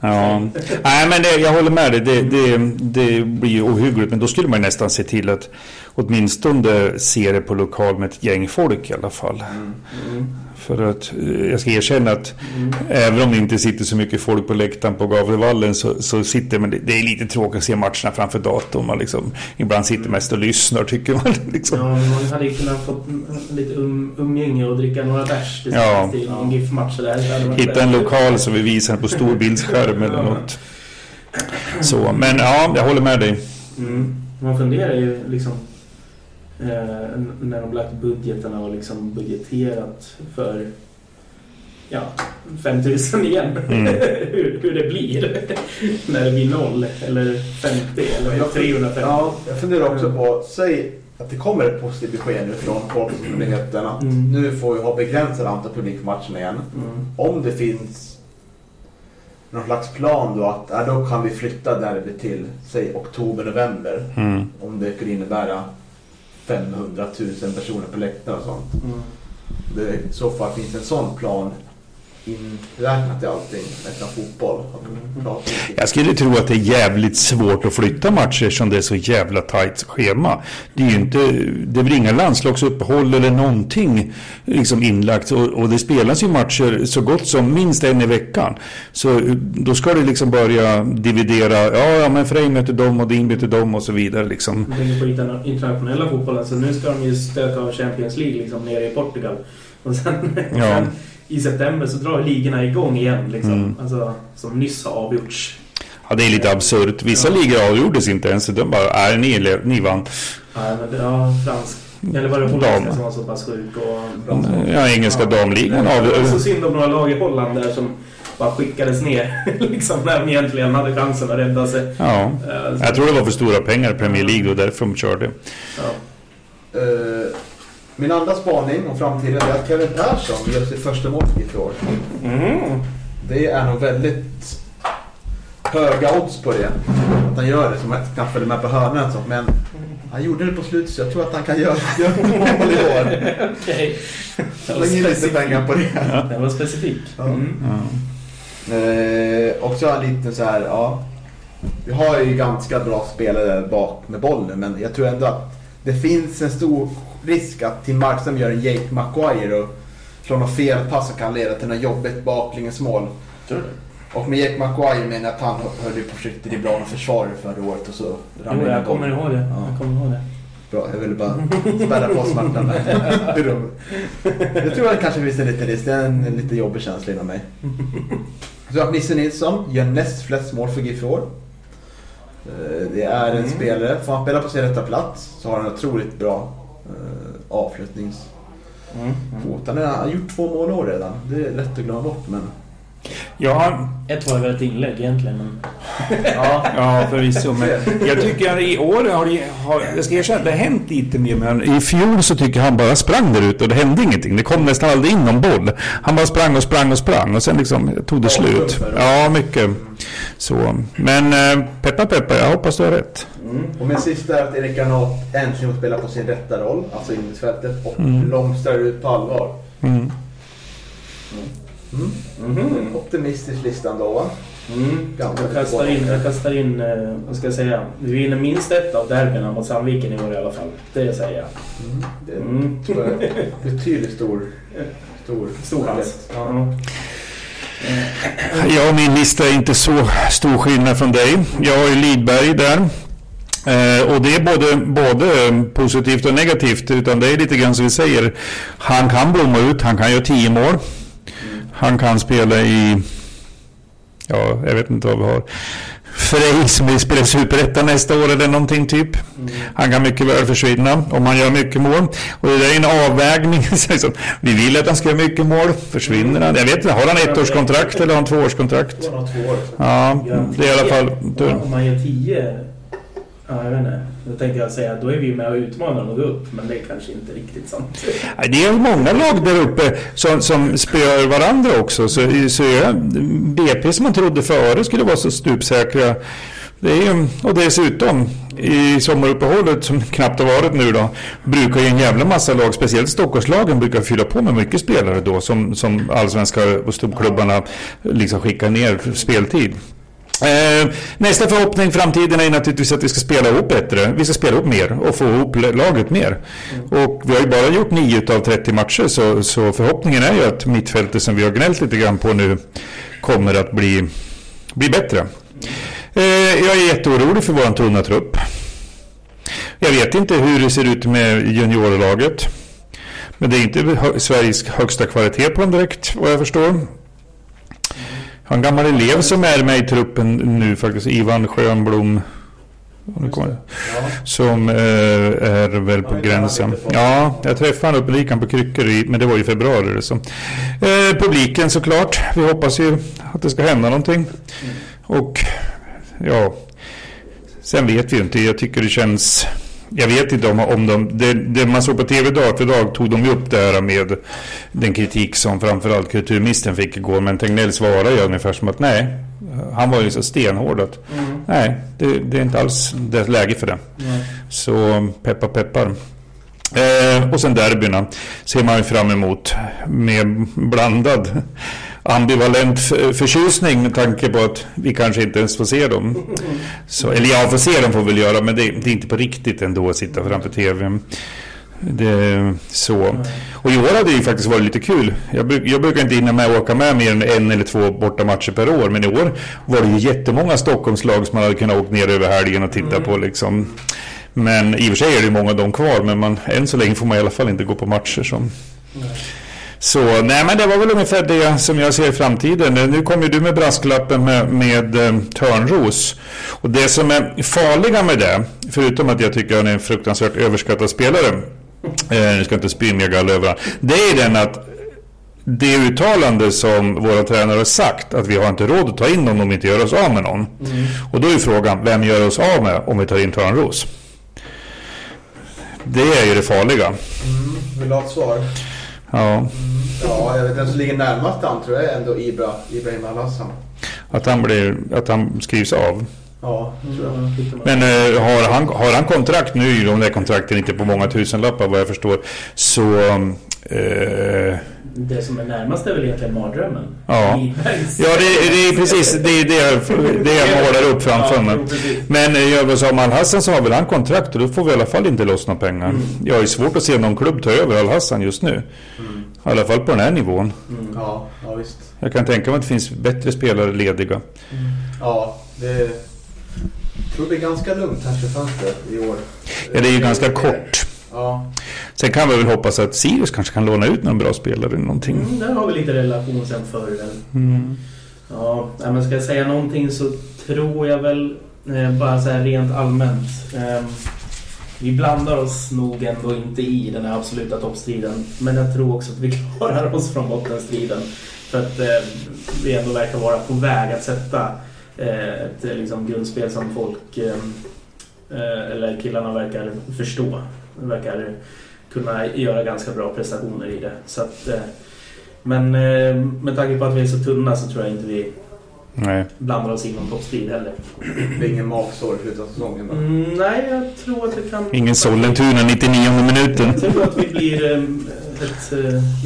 Ja. Nej, men det, jag håller med dig. Det, det, det blir ju ohyggligt. Men då skulle man nästan se till att åtminstone se det på lokal med ett gäng folk i alla fall. Mm. Mm. För att eh, jag ska erkänna att även om det inte sitter så mycket folk på läktaren på Gavlevallen så, så sitter man, det är lite tråkigt att se matcherna framför datorn. Man liksom, ibland sitter mest och lyssnar tycker man. Liksom. Ja, men man hade ju kunnat få lite um, umgänge och dricka några bärs Ja. en GIF-match. Hitta en lokal som vi visar på storbildsskärm eller något. Så, men ja, jag håller med dig. Mm. Man funderar ju liksom eh, när de lagt budgeterna och liksom budgeterat för ja, 5000 igen. Mm. hur, hur det blir när det blir noll eller 50 eller 350. Ja, jag funderar också på, säg att det kommer ett positivt besked nu från Folkhälsomyndigheten att Mm. nu får vi ha begränsat antal publik på matchen igen. Mm. Om det finns någon slags plan då att ja, då kan vi flytta derby till, säg oktober, november. Mm. Om det skulle innebära 500 000 personer på läktaren och sånt. Mm. Det, I så fall finns en sån plan inräknat i allting nästan fotboll. Mm. Jag skulle tro att det är jävligt svårt att flytta matcher som det är så jävla tajt schema. Det är ju inte, det väl inga landslagsuppehåll eller någonting liksom inlagt och, och det spelas ju matcher så gott som minst en i veckan. Så då ska det liksom börja dividera, ja, ja men Frej möter dem och Din möter dem och så vidare liksom. Jag tänker på interna- internationella fotbollen, så nu ska de ju stöka av Champions League liksom nere i Portugal. Och sen, Ja. i september så drar ligorna igång igen liksom. Mm. Alltså, som nyss har avgjorts. Ja, det är lite absurt. Vissa ligor avgjordes inte ens. De bara, är ni, ni vann. Ja, men det, ja, fransk. Eller var det holländska som var så pass sjuk? Och, Ja, engelska damligan Det var så synd om några lag i Holland där som bara skickades ner. liksom när de egentligen hade chansen att rädda sig. Ja, Eh, så- jag tror det var för stora pengar i Premier League och därför de körde. Ja. Eh, min andra spaning om framtiden är att Kevin Persson gör sitt första mål i fjol. Mm. Det är nog väldigt höga odds på det. Att han gör det, som att han följer med på hörnan och sånt. Men han gjorde det på slutet så jag tror att han kan göra, göra mål i år. Okej. Släng in lite pengar på det. Den var specifik. Ja. Mm. Ja. Eh, och så har han lite så här, ja. Vi har ju ganska bra spelare bak med bollen men jag tror ändå att det finns en stor risk att Tim Markström gör en Jake Maguire och slår något felpass som kan leda till något jobbigt baklängesmål. Tror du? Och med Jake Maguire menar jag att han höll ju på att dribbla av försvarare förra året och så Jo, ramlade jag in kommer ihåg det. Ja. Jag kommer ihåg det. Bra, jag ville bara spärra på smärtan där. Jag tror att det kanske finns en liten risk. Det är en lite jobbig känsla inom mig. Så att Nisse Nilsson gör näst flest mål för GIF i år. Eh, Det är en Mm. spelare, får han spela på sin rätta plats så har han en otroligt bra eh, avslutningsfot. Mm. Han har- han har gjort två mål i år redan. Det är lätt att glömma bort men... Ja, Ett var väl ett inlägg egentligen. Men... Ja, ja förvisso. Men jag tycker att i år har det, har, jag ska erkänna det har hänt lite mer. Men i fjol så tycker jag han bara sprang där ute och det hände ingenting. Det kom nästan aldrig in någon boll. Han bara sprang och sprang och sprang och sen liksom tog det Ja, slut. Ja, mycket. Så. Men eh, peppa peppa, jag hoppas du har rätt. Mm. Och min sista är att Erik Granat äntligen får spela på sin rätta roll, alltså innermittfältet, och Mm. blomstrar ut på allvar. Mm. Mm. Mhm. Optimistisk lista ändå va? Mm. Jag kastar in, jag kastar in eh, vad ska jag säga, vi vinner minst ett av derbyna mot Sandviken i år i alla fall. Det säger jag. Mm. Det är Mm. tror jag, är betydligt stor, stor, Stor chans. Ja. Ja. Ja, min lista är inte så stor skillnad från dig. Jag har ju Lidberg där. Eh, och det är både, både positivt och negativt. Utan det är lite grann som vi säger. Han kan blomma ut. Han kan göra tio mål. Han kan spela i... Ja, jag vet inte vad vi har. Frej som vill spela Superettan nästa år eller någonting typ. Han kan mycket väl försvinna om han gör mycket mål. Och det där är en avvägning. Vi vill att han ska göra mycket mål. Försvinner han? Jag vet inte. Har han ett års kontrakt eller har han två års kontrakt? Det var nog två år. Ja, det är i alla fall... Om- man gör 10... Ja, jag vet inte. Då tänkte jag säga att då är vi med och utmanar dem att gå upp. Men det är kanske inte riktigt sant. Det är många lag där uppe som, som spöar varandra också. Så, så jag, BP som man trodde före skulle vara så stupsäkra. Det är, och dessutom i sommaruppehållet som knappt har varit nu då brukar ju en jävla massa lag, speciellt Stockholmslagen, brukar fylla på med mycket spelare då som, som allsvenska och storklubbarna liksom skickar ner för speltid. Eh, nästa förhoppning i framtiden är naturligtvis att vi ska spela ihop bättre. Vi ska spela ihop mer och få ihop laget mer. Och vi har ju bara gjort 9 av 30 matcher så, så förhoppningen är ju att mittfältet som vi har gnällt lite grann på nu kommer att bli, bli bättre. Eh, jag är jätteorolig för vår tunna trupp. Jag vet inte hur det ser ut med juniorlaget. Men det är inte Sveriges högsta kvalitet på dem direkt vad jag förstår. Jag har en gammal elev som är med i truppen nu faktiskt, Ivan Schönblom. Som eh, är väl på gränsen. Ja, jag träffade honom uppe, gick han på kryckor i, men det var i februari. Så. Eh, publiken såklart. Vi hoppas ju att det ska hända någonting. Och ja, sen vet vi ju inte. Jag tycker det känns jag vet inte om, om de... Det, det man såg på tv dag för dag tog de ju upp det här med den kritik som framförallt kulturministern fick igår. Men Tegnell svarade ju ungefär som att nej, han var ju så stenhård att mm. nej, det, det, är inte alls det läge för det. Mm. Så peppa peppar. Eh, och sen derbyna ser man ju fram emot med blandad ambivalent eh, förtjusning med tanke på att vi kanske inte ens får se dem. Så, eller ja, får se dem får vi väl göra, men det, det är inte på riktigt ändå att sitta framför TVn. Det, så. Och i år hade det ju faktiskt varit lite kul. Jag, jag brukar inte hinna med att åka med mer än en eller två bortamatcher per år. Men i år var det ju jättemånga Stockholmslag som man hade kunnat åka ner över helgen och titta på. Liksom. Men i och för sig är det ju många av dem kvar. Men man, än så länge får man i alla fall inte gå på matcher som... Så nej men det var väl ungefär det som jag ser i framtiden. Nu kommer du med brasklappen med, med eh, Törnros. Och det som är farliga med det, förutom att jag tycker han är en fruktansvärt överskattad spelare. Eh, nu ska inte spy mer gall över Det är den att det uttalande som våra tränare har sagt att vi har inte råd att ta in någon om vi inte gör oss av med någon. Mm. Och då är frågan, vem gör oss av med om vi tar in Törnros? Det är ju det farliga. Mm. Vill du ha ett svar? Ja. Mm. Ja, jag vet den som ligger närmast han tror jag är ändå Ibra, Ibrahim Al-Hassan. Att han, blir, att han skrivs av? Ja, tror jag. Men eh, har, han, har han kontrakt nu, de där kontrakten inte på många tusenlappar vad jag förstår, så eh, det som är närmast är väl egentligen mardrömmen. Ja, ja det, det är precis det, är det, jag, det jag målar upp framför mig. Men eh, jag sa om Al-Hassan så har väl han kontrakt och då får vi i alla fall inte loss några pengar. Mm. Jag har svårt att se någon klubb ta över Al-Hassan just nu. Mm. I alla fall på den här nivån. Mm. Ja, ja, visst. Jag kan tänka mig att det finns bättre spelare lediga. Mm. Ja, det jag tror det är ganska lugnt här 25 i år. Ja, det är ju ganska kort. Ja. Sen kan vi väl hoppas att Sirius kanske kan låna ut någon bra spelare eller någonting. Mm, där har vi lite relation sen förr. Mm. Ja, men ska jag säga någonting så tror jag väl eh, bara så här rent allmänt. Eh, vi blandar oss nog ändå inte i den här absoluta toppstriden. Men jag tror också att vi klarar oss från bottenstriden. För att eh, vi ändå verkar vara på väg att sätta eh, ett eh, liksom, grundspel som folk eh, eh eller killarna verkar förstå. De Verkar kunna göra ganska bra prestationer i det. Så att, eh, men eh, med tanke på att vi är så tunna så tror jag inte vi nej. blandar oss i någon toppstrid heller. Det är ingen magsår i slutet av säsongen? Mm, nej, jag tror att det kan... Ingen Sollentuna 99 minuten. Jag tror att vi blir eh, ett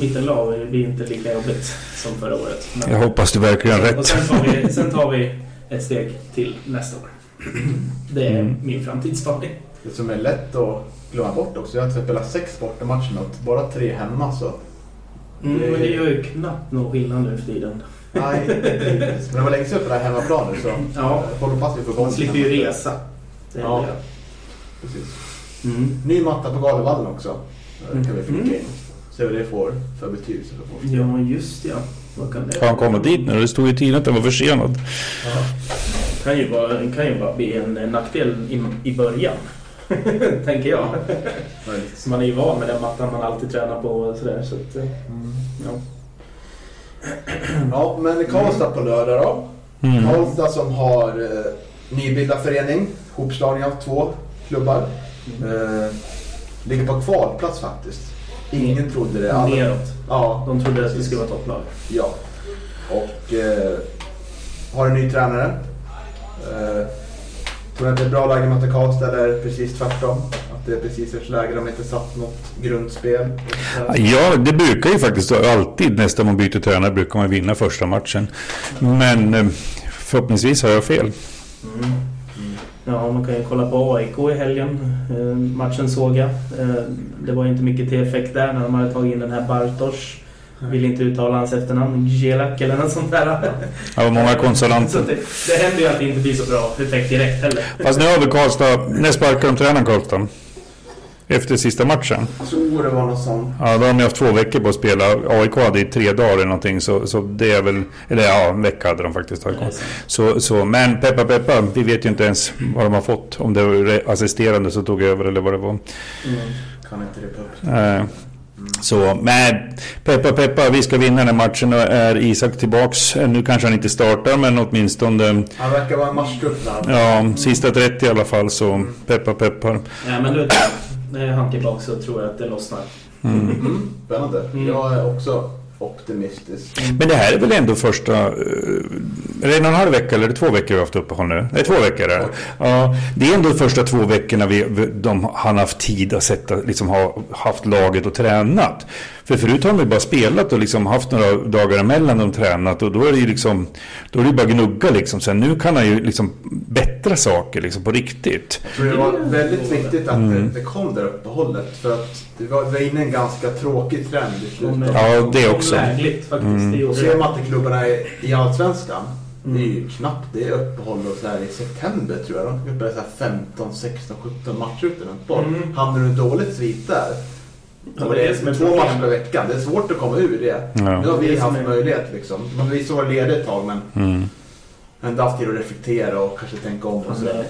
mittenlag. Det blir inte lika jobbigt som förra året. Men, jag hoppas du verkligen har rätt. sen tar, vi, sen tar vi ett steg till nästa år. Det är mm. min framtidsspaning. Det som är lätt att glömma bort också. Jag har spelat sex bortamatcher och bara tre hemma så. Mm, det... Men det gör ju knappt någon skillnad nu för tiden. Nej, Men det var länge sedan på det här hemmaplanen så ja. jag hoppas vi får igång Man slipper ju resa. Det ja, det. precis. Mm. Ny matta på Galevallen också. Det kan vi flika mm. in. Se vad det får för betydelse för Ja, just ja. Vad kan det? Har han kommit dit nu? Det stod ju i tidningen att den var försenad. Ja. Det kan ju bara, kan ju bara bli en nackdel i, i början. Tänker jag. så man är ju van med den mattan man alltid tränar på och sådär. Så att, eh, mm. ja. ja, men Karlstad på lördag då. Mm. Karlstad som har eh, nybildad förening. Hopslagning av två klubbar. Mm. Eh, ligger på kvalplats faktiskt. Ingen trodde det. Alla... Neråt. Ja. De trodde att det skulle vara topplag. Ja. Och eh, har en ny tränare. Eh, Tror du att det är bra läge att möta Karlstad eller precis tvärtom? Det är precis ett läge de inte satt något grundspel? Ja, det brukar ju faktiskt alltid nästan man byter tränare brukar man vinna första matchen. Men eh, förhoppningsvis har jag fel. Mm. Ja, man kan ju kolla på AIK i helgen. Eh, matchen såg jag. Eh, det var inte mycket till effekt där när de hade tagit in den här Bartosz. Vill inte uttala hans efternamn. Gelak eller något sånt där. Det var många konsonanter. det, det händer ju att det inte blir så bra effekt direkt heller. Fast nu har vi Karlstad, när sparkar de tränaren Karlstad? Efter sista matchen. Jag tror det var något sånt. Ja, då har de haft två veckor på att spela. AIK hade i tre dagar eller någonting. Så, så det är väl... Eller ja, en vecka hade de faktiskt. AIK. Så, så, men peppa peppa, vi vet ju inte ens vad de har fått. Om det var assisterande som tog över eller vad det var. Mm. Kan inte det på. Eh, Så, men peppa peppa, vi ska vinna den här matchen och är Isak tillbaks. Nu kanske han inte startar, men åtminstone Han verkar vara en matchtrupp där. ja, sista 30 i alla fall. Så peppa peppar. Ja, men du, är han tillbaka så tror jag att det lossnar. Mm. Spännande. Mm. Jag är också optimistisk. Men det här är väl ändå första... eh, Är det en och en halv vecka eller är det två veckor vi har haft uppehåll nu? Nej, två veckor är det. Ja, det är ändå första två veckorna vi, vi, de, han har haft tid att sätta, liksom ha haft laget och tränat. För förut har de ju bara spelat och liksom haft några dagar emellan de tränat och då är det ju liksom... Då är det bara gnugga liksom. Sen nu kan han ju liksom bättra saker liksom på riktigt. Jag tror det var väldigt viktigt att Mm. det, det kom där uppehållet. För att det var, var inne i en ganska tråkig trend i slutet. Ja, det också. Lägligt faktiskt. Mm. Och ser man till klubbarna i, i Allsvenskan. Det är Mm. ju knappt det uppehåll och så här i september tror jag. De ska spela så här 15, 16, 17 matcher ute runt boll. Mm. Hamnar du dåligt svit där. Ja, det är som två matcher per vecka. Det är svårt att komma ur det. Ja. Nu har vi som haft möjlighet liksom. Men vi så var lediga ett tag men Mm. ändå haft tid att reflektera och kanske tänka om. Och Fan, så. det-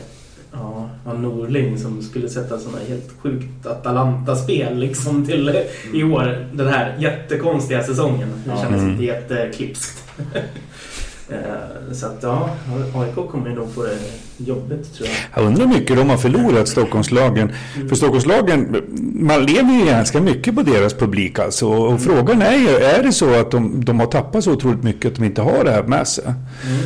Ja, ja, Norling som skulle sätta sådana helt sjukt Atalanta-spel liksom till i år. Den här jättekonstiga säsongen. Det kändes Mm. inte jätteklipskt. Eh, Så att ja, AIK kommer nog få det jobbigt tror jag. Jag undrar hur mycket de har förlorat Stockholmslagen. Mm. För Stockholmslagen, man lever ju ganska mycket på deras publik alltså. Och frågan är ju, är det så att de, de har tappat så otroligt mycket att de inte har det här med sig? Mm.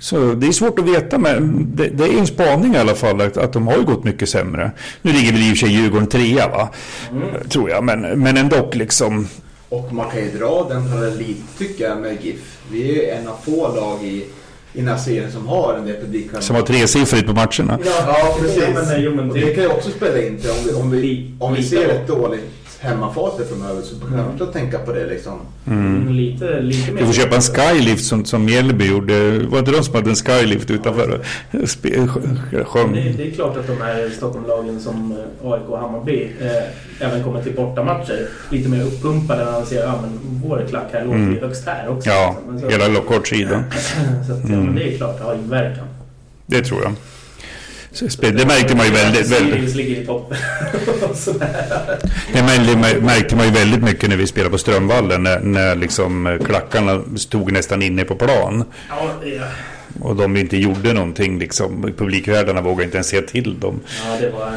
Så det är svårt att veta, men det, det är en spaning i alla fall att, att de har ju gått mycket sämre. Nu ligger väl i och för sig Djurgården trea, va? Mm. Tror jag, men, men ändå liksom. Och man kan ju dra den parallell tycker jag med GIF. Vi är ju en av få lag i, i den här serien som har en del publik. Som har tresiffrigt på matcherna. Ja, precis. Ja, men, jo, men och det- det kan ju också spela in till om vi, om vi, om vi Lite ser ett dåligt hemmafacit framöver så kan man också tänka på det liksom. Mm. Lite, lite mer. Du får köpa en skylift som, som Mjällby gjorde. Var inte de som hade en skylift utanför och spe- Det, det är klart att de här Stockholmlagen som eh, AIK och Hammarby eh, även kommer till bortamatcher lite mer uppumpade när de ser att ja, men vår klack här låter Mm. högst här också. Ja, liksom. Men så- hela kortsidan. så att, ja, Mm. men det är klart, det har inverkan. Det tror jag. Det märkte man ju väldigt, väldigt, ligger i toppen. Det märkte- man ju väldigt mycket när vi spelade på Strömvallen. När, när liksom eh, klackarna stod nästan inne på plan. Ja, Och de inte gjorde någonting liksom. Publikvärdarna vågade inte ens se till dem. ja, det var...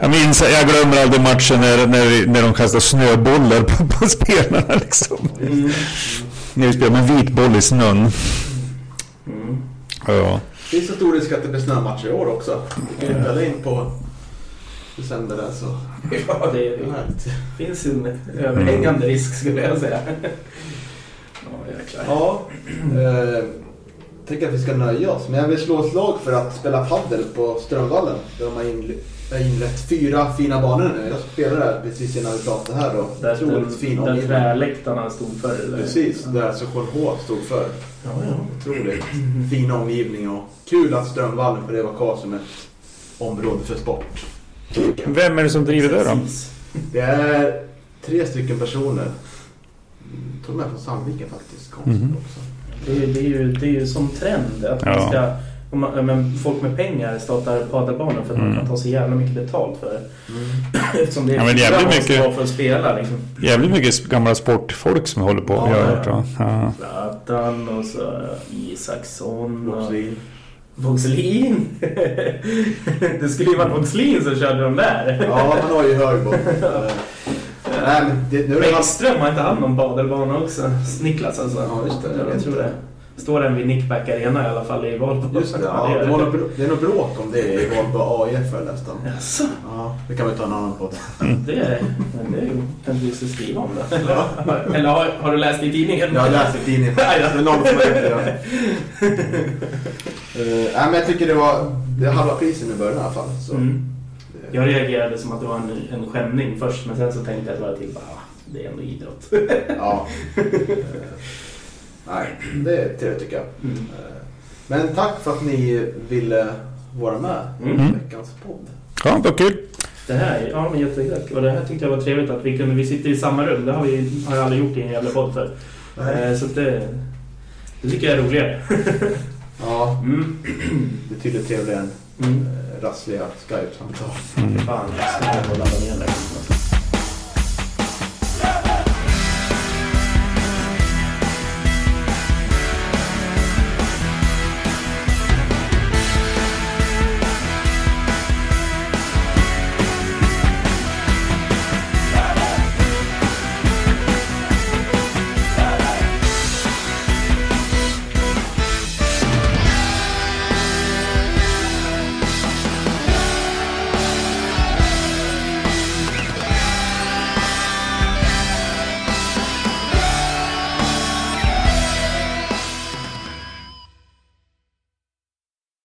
Jag minns, jag glömmer aldrig matchen när, när, vi, när de kastade snöbollar på, på spelarna liksom. Mm. När vi spelade med vit boll i snön. Mm. Ja. Det är så stor risk att det blir snömatcher i år också. Vi kan ju spela in på december där så. Ja, det, är det finns en överhängande risk skulle jag säga. Ja, jäklar. Ja, eh, tänker att vi ska nöja oss. Men jag vill slå ett slag för att spela paddel på Strömvallen. Där de har inle- har inlett fyra fina banor nu. Jag spelar där precis innan vi pratade här då. Där, Otroligt fin där träläktarna stod för. eller? Precis, där H stod för. Ja, ja. Otroligt fin omgivning och kul att Strömvallen får leva kvar som ett område för sport. Vem är det som driver det då? Det är tre stycken personer. Mm, Jag tror de är från Sandviken faktiskt. Konstigt Mhm. också. Det är, det, är ju, det är ju som trend att Ja. man ska, om man, men folk med pengar startar padelbanor för att man Mm. kan ta så jävla mycket betalt för det. Mm. Eftersom det är Ja, men jävligt man mycket- för att spela liksom. Jävligt mycket gamla sportfolk som håller på. Ja, jag har ja. hört, ja. Ja. Zlatan och så Isaksson och Voxlin. det skulle ju varit Voxlin som körde de där. Ja, han har ju hög. Eh, Nej, men det, nu Bäckström har inte han någon padelbana också? Niklas alltså. Ja, just det. Jag tror det. står den vid Nickback Arena i alla fall i Valbo. Just det, ja, det, var något, det är något bråk om det i Valbo AIF har jag läst om. Jaså? Ja, det kan vi ta en annan podd. Det men det en du ska skriva om det. Eller, eller har, har du läst i tidningen? Jag har läst i tidningen. Det är någon som har gjort det. Uh, nej, men jag tycker det var det halva priset i början i alla fall. Så. Mm. det- Jag reagerade som att det var en, en skämning först, men sen så tänkte jag varv till. Bara, det är ändå idrott. Ja. Eh, nej, det är trevligt tycker jag. Mm. Eh, Men tack för att ni ville vara med i Mm. veckans podd. Ja, vad kul. Det här, ja men jätteexakt. Och det här tyckte jag var trevligt att vi kunde, vi sitter i samma rum. Det har, vi, har jag aldrig gjort i en jävla podd för. Eh, så att det, det tycker jag är roligare. Ja, Mm. betydligt trevligare än Mm. eh, rassliga Skype-samtal. Mm. Fan, jag ska ladda ner det.